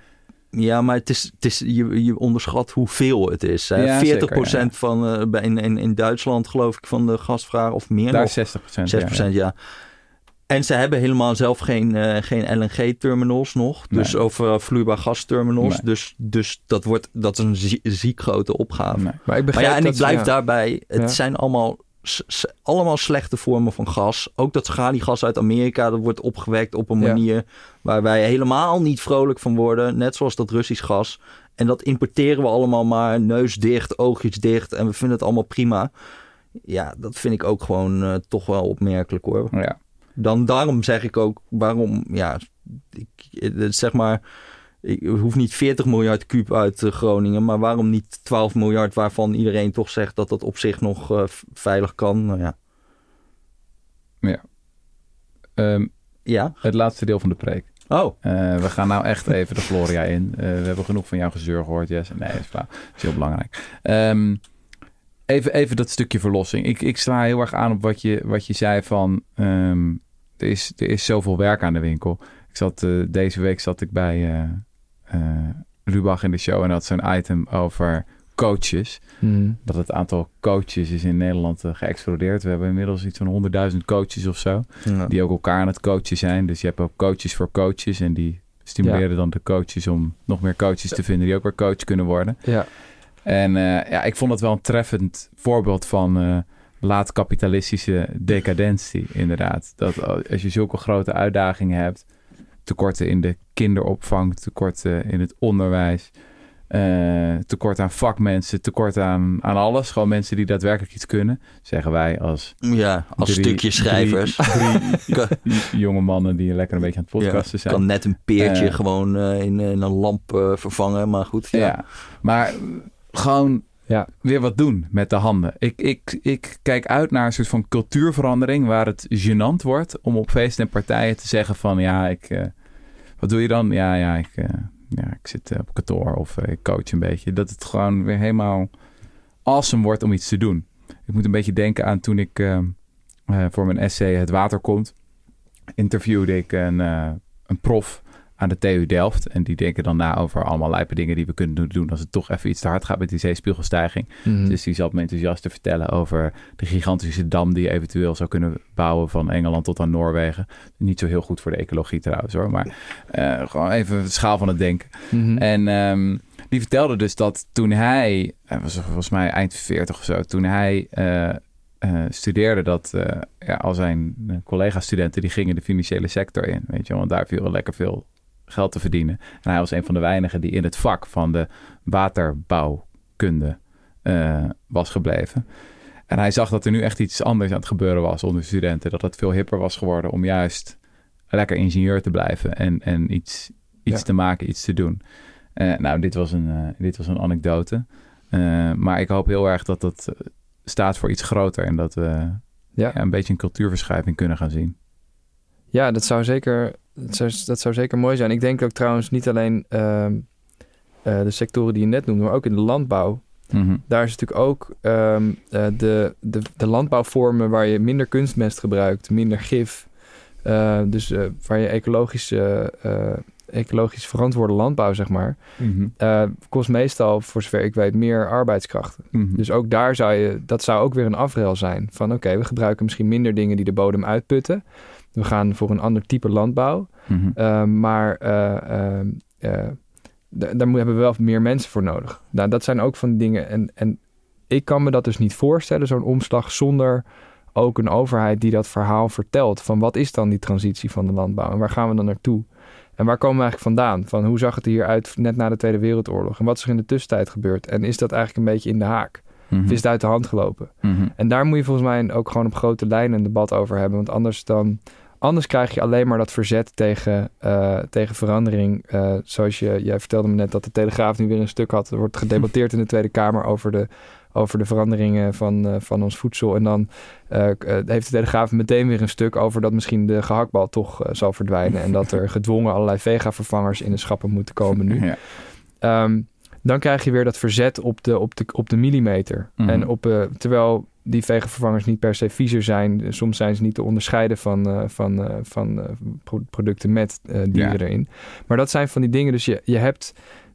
Ja, maar het is, het is, je, je onderschat hoeveel het is. Hè? Ja, 40% zeker, ja. van eh, bij- in, in, in Duitsland, geloof ik, van de gasvraag of meer. Daar nog. is 60 procent. 6%, ja. En ze hebben helemaal zelf geen, eh, geen LNG-terminals nog. Dus Nee. over uh, vloeibaar gasterminals. Nee. Dus, dus dat, wordt, dat is een zie- ziek grote opgave. Nee. Maar ik Maar ja, en dat ik blijf daarbij. Het zijn allemaal, allemaal slechte vormen van gas. Ook dat schaliegas uit Amerika, dat wordt opgewekt op een Ja. manier waar wij helemaal niet vrolijk van worden. Net zoals dat Russisch gas. En dat importeren we allemaal maar neus dicht, oogjes dicht. En we vinden het allemaal prima. Ja, dat vind ik ook gewoon eh, toch wel opmerkelijk hoor. Ja. Dan daarom zeg ik ook, waarom, ja, ik, eh, zeg maar, ik hoef niet 40 miljard kuub uit eh, Groningen, maar waarom niet 12 miljard waarvan iedereen toch zegt dat dat op zich nog eh, veilig kan? Nou ja. Ehm, Ja. het laatste deel van de preek. Oh. Eh, we gaan nou echt even de Gloria in. We hebben genoeg van jouw gezeur gehoord, Jesse. Nee, dat is. Dat is heel belangrijk. Ehm, even, even dat stukje verlossing. Ik, ik sla heel erg aan op wat je, wat je zei van... ehm, er, is, er is zoveel werk aan de winkel. Ik zat, deze week zat ik bij Lubach in de show... en had zo'n item over coaches. Mhm. Dat het aantal coaches is in Nederland eh, geëxplodeerd. We hebben inmiddels iets van 100.000 coaches of zo Ja. die ook elkaar aan het coachen zijn. Dus je hebt ook coaches voor coaches en die stimuleren dan de coaches om nog meer coaches te vinden die ook weer coach kunnen worden. Ja. En eh, ja, ik vond het wel een treffend voorbeeld van eh kapitalistische decadentie, inderdaad. Dat als je zulke grote uitdagingen hebt, tekorten in de kinderopvang, tekorten in het onderwijs, eh, tekort aan vakmensen, tekort aan, aan alles. Gewoon mensen die daadwerkelijk iets kunnen, zeggen wij als ja, als drie- stukje schrijvers. drie jonge mannen die lekker een beetje aan het podcasten zijn. kan net een peertje Eh. gewoon eh, in, in een lamp vervangen, maar goed. Ja. Ja, maar gewoon Ja. weer wat doen met de handen. Ik, ik, ik kijk uit naar een soort van cultuurverandering waar het gênant wordt om op feesten en partijen te zeggen van ja, ik, wat doe je dan? Ja, ja, ik, eh, ja, ik zit eh, op kantoor of eh, ik coach een beetje. Dat het gewoon weer helemaal awesome wordt om iets te doen. Ik moet een beetje denken aan toen ik eh, eh, voor mijn essay Het Water Komt, interviewde ik een, een prof aan de TU Delft. En die denken dan na over allemaal lijpe dingen die we kunnen doen als het toch even iets te hard gaat met die zeespiegelstijging. Mhm. Dus die zat me enthousiast te vertellen over de gigantische dam die je eventueel zou kunnen bouwen van Engeland tot aan Noorwegen. Niet zo heel goed voor de ecologie trouwens hoor, maar eh, gewoon even de schaal van het denken. Mhm. En ehm, die vertelde dus dat toen hij, hij was volgens mij eind 40 of zo, toen hij eh, eh, studeerde, dat eh, ja, al zijn eh, collega-studenten die gingen de financiële sector in, weet je, want daar viel lekker veel geld te verdienen. En hij was een van de weinigen die in het vak van de waterbouwkunde eh, was gebleven. En hij zag dat er nu echt iets anders aan het gebeuren was onder studenten. Dat het veel hipper was geworden om juist lekker ingenieur te blijven en, en iets, iets Ja. te maken, iets te doen. Eh, nou, dit was een, eh, dit was een anekdote. Maar ik hoop heel erg dat dat staat voor iets groter en dat we Ja. ja, een beetje een cultuurverschuiving kunnen gaan zien. Ja, dat zou zeker, dat zou, dat zou zeker mooi zijn. Ik denk ook trouwens niet alleen ehm, eh, de sectoren die je net noemde, maar ook in de landbouw. Mhm. Daar is natuurlijk ook ehm, eh, de, de, de landbouwvormen waar je minder kunstmest gebruikt, minder gif. eh, dus waar je ecologisch, ecologisch verantwoorde landbouw, zeg maar, Mhm. kost meestal, voor zover ik weet, meer arbeidskrachten. Mhm. Dus ook daar zou je, dat zou ook weer een afrail zijn. Van oké, we gebruiken misschien minder dingen die de bodem uitputten. We gaan voor een ander type landbouw. Mhm. Uh, maar uh, uh, d- daar hebben we wel meer mensen voor nodig. Nou, dat zijn ook van die dingen. En, en ik kan me dat dus niet voorstellen, zo'n omslag, zonder ook een overheid die dat verhaal vertelt. Van wat is dan die transitie van de landbouw en waar gaan we dan naartoe? En waar komen we eigenlijk vandaan? Van hoe zag het er hier uit net na de Tweede Wereldoorlog? En wat is er in de tussentijd gebeurd? En is dat eigenlijk een beetje in de haak? Mhm. Of is het uit de hand gelopen? Mhm. En daar moet je volgens mij ook gewoon op grote lijnen een debat over hebben. Want anders dan. Anders krijg je alleen maar dat verzet tegen, eh, tegen verandering. Eh, zoals je, jij vertelde me net dat de Telegraaf nu weer een stuk had. Er wordt gedebatteerd in de Tweede Kamer over de, over de veranderingen van, eh, van ons voedsel. En dan heeft de Telegraaf meteen weer een stuk over dat misschien de gehaktbal toch zal verdwijnen. En dat er gedwongen allerlei vega-vervangers in de schappen moeten komen nu. Ja. Ehm, dan krijg je weer dat verzet op de, op de, op de millimeter. Mhm. En op, eh, terwijl die vegenvervangers niet per se viezer zijn. Soms zijn ze niet te onderscheiden van, eh, van, eh, van eh, pro- producten met eh, dieren Ja. erin. Maar dat zijn van die dingen. Dus je, je hebt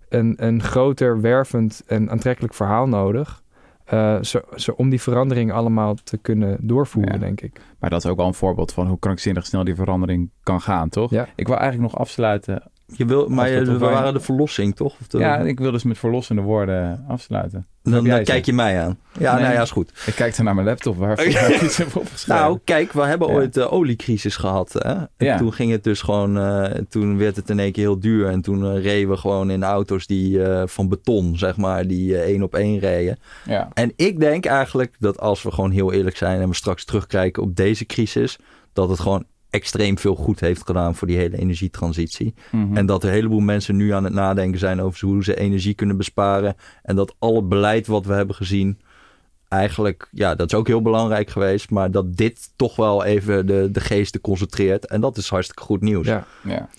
een, een groter, wervend en aantrekkelijk verhaal nodig. eh, zo, zo, om die verandering allemaal te kunnen doorvoeren, Ja. denk ik. Maar dat is ook wel een voorbeeld van hoe krankzinnig snel die verandering kan gaan, toch? Ja. Ik wil eigenlijk nog afsluiten. Je wil, maar je, we waren de verlossing, toch? Of de- Ja, ik wil dus met verlossende woorden afsluiten. dan, dan kijk je mij aan. Ja, Nee. nou ja, is goed. Ik kijk naar mijn laptop waar ik iets heb opgeschreven. Nou, kijk, we hebben Ja. ooit de oliecrisis gehad. Hè? En Ja. toen ging het dus gewoon, eh, toen werd het in één keer heel duur. En toen eh, reden we gewoon in auto's die eh, van beton, zeg maar, die één op één reden. ja. En ik denk eigenlijk dat als we gewoon heel eerlijk zijn en we straks terugkijken op deze crisis, dat het gewoon extreem veel goed heeft gedaan voor die hele energietransitie. Mhm. En dat er een heleboel mensen nu aan het nadenken zijn over hoe ze energie kunnen besparen. En dat al het beleid wat we hebben gezien, eigenlijk, ja, dat is ook heel belangrijk geweest. Maar dat dit toch wel even de, de geesten concentreert. En dat is hartstikke goed nieuws. Ja. ja.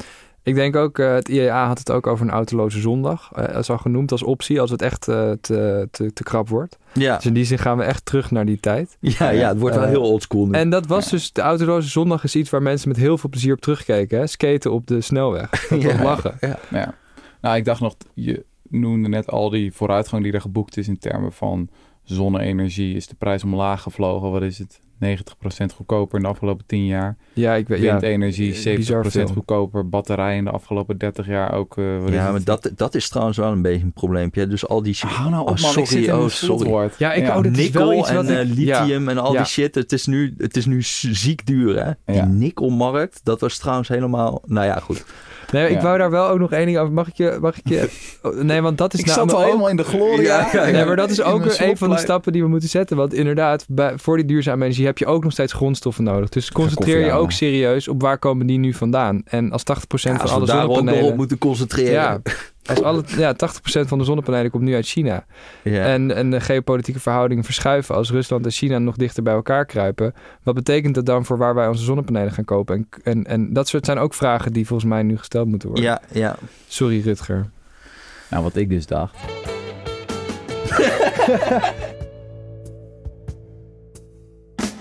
Ik denk ook, eh, het IEA had het ook over een autoloze zondag. Eh, dat is al genoemd als optie als het echt eh, te, te, te krap wordt. Ja, Dus in die zin gaan we echt terug naar die tijd. ja, ja het wordt wel heel oldschool nu. En dat was dus, de autoloze zondag is iets waar mensen met heel veel plezier op terugkeken. Hè? Skaten op de snelweg. Dat Ja. lachen. Ja. Nou, ik dacht nog, je noemde net al die vooruitgang die er geboekt is in termen van zonne-energie. Is de prijs omlaag gevlogen? Wat is het? 90% goedkoper in de afgelopen 10 jaar. Ja, ik weet ja, Windenergie eh, bizar 70% veel. goedkoper. Batterijen in de afgelopen 30 jaar ook. eh, ja, maar dat, dat is trouwens wel een beetje een probleempje. Dus al die... Hou nou op, Oh, man. ik sorry, zit in oh, sorry. Ja, ik- oh, dit is nikkel wel iets en wat eh, ik- lithium en al Ja. die shit. Het is nu, het is nu ziek duur, hè? Die Ja. nikkelmarkt, dat was trouwens helemaal... Nou ja, goed. Nee, ik wou daar wel ook nog één ding over. Mag ik je... Mag ik je nee, want dat is Ik nou zat al ook- helemaal in de gloria. Nee, maar dat is ook een van de stappen die we moeten zetten. Want inderdaad, bij, voor die duurzame energie heb je ook nog steeds grondstoffen nodig. Dus concentreer je ook serieus op waar komen die nu vandaan. En als 80% Ja, van alle we daar ook nog op zonnepanelen... moeten concentreren. Alle, ja, 80% van de zonnepanelen komt nu uit China. Ja. En, en de geopolitieke verhoudingen verschuiven als Rusland en China nog dichter bij elkaar kruipen. Wat betekent dat dan voor waar wij onze zonnepanelen gaan kopen? En, en, en dat soort zijn ook vragen die volgens mij nu gesteld moeten worden. ja, ja. Sorry Rutger. Nou, wat ik dus dacht.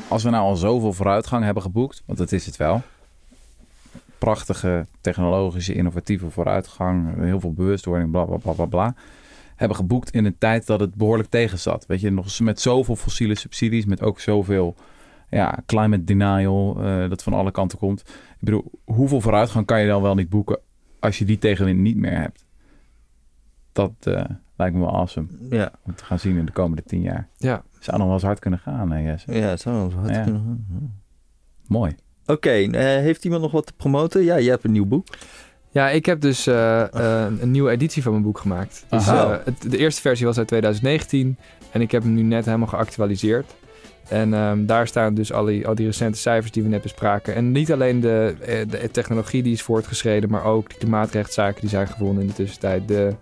Als we nou al zoveel vooruitgang hebben geboekt, want dat is het wel. Prachtige technologische, innovatieve vooruitgang, heel veel bewustwording, bla bla bla bla bla. Hebben geboekt in een tijd dat het behoorlijk tegen zat. Weet je, nog eens met zoveel fossiele subsidies, met ook zoveel ja, climate denial, eh, dat van alle kanten komt. Ik bedoel, hoeveel vooruitgang kan je dan wel niet boeken als je die tegenwind niet meer hebt? Dat eh, lijkt me wel awesome ja. om te gaan zien in de komende tien jaar. Ja, Zou nog wel eens hard kunnen gaan, hè, Jesse? Ja, het zou wel zo hard Ja. kunnen gaan. Mooi. Oké, eh, heeft iemand nog wat te promoten? Ja, je hebt een nieuw boek. Ja, ik heb dus eh, eh, een nieuwe editie van mijn boek gemaakt. Dus, het, de eerste versie was uit 2019 en ik heb hem nu net helemaal geactualiseerd. En ehm, daar staan dus al die, al die recente cijfers die we net bespraken. En niet alleen de, de technologie die is voortgeschreden, maar ook de klimaatrechtszaken die zijn gewonnen in de tussentijd. De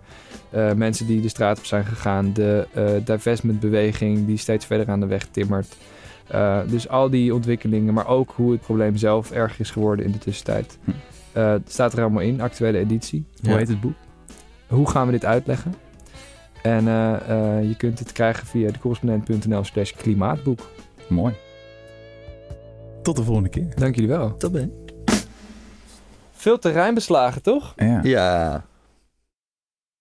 mensen die de straat op zijn gegaan, de divestmentbeweging die steeds verder aan de weg timmert. Eh, dus al die ontwikkelingen, maar ook hoe het probleem zelf erger is geworden in de tussentijd. Hm. Eh, staat er allemaal in, actuele editie. Hoe Ja. heet het boek? Hoe gaan we dit uitleggen? En eh, eh, je kunt het krijgen via decorrespondent.nl slash klimaatboek. Mooi. Tot de volgende keer. Dank jullie wel. Dat ben Veel terrein beslagen, toch? Ja. Ja.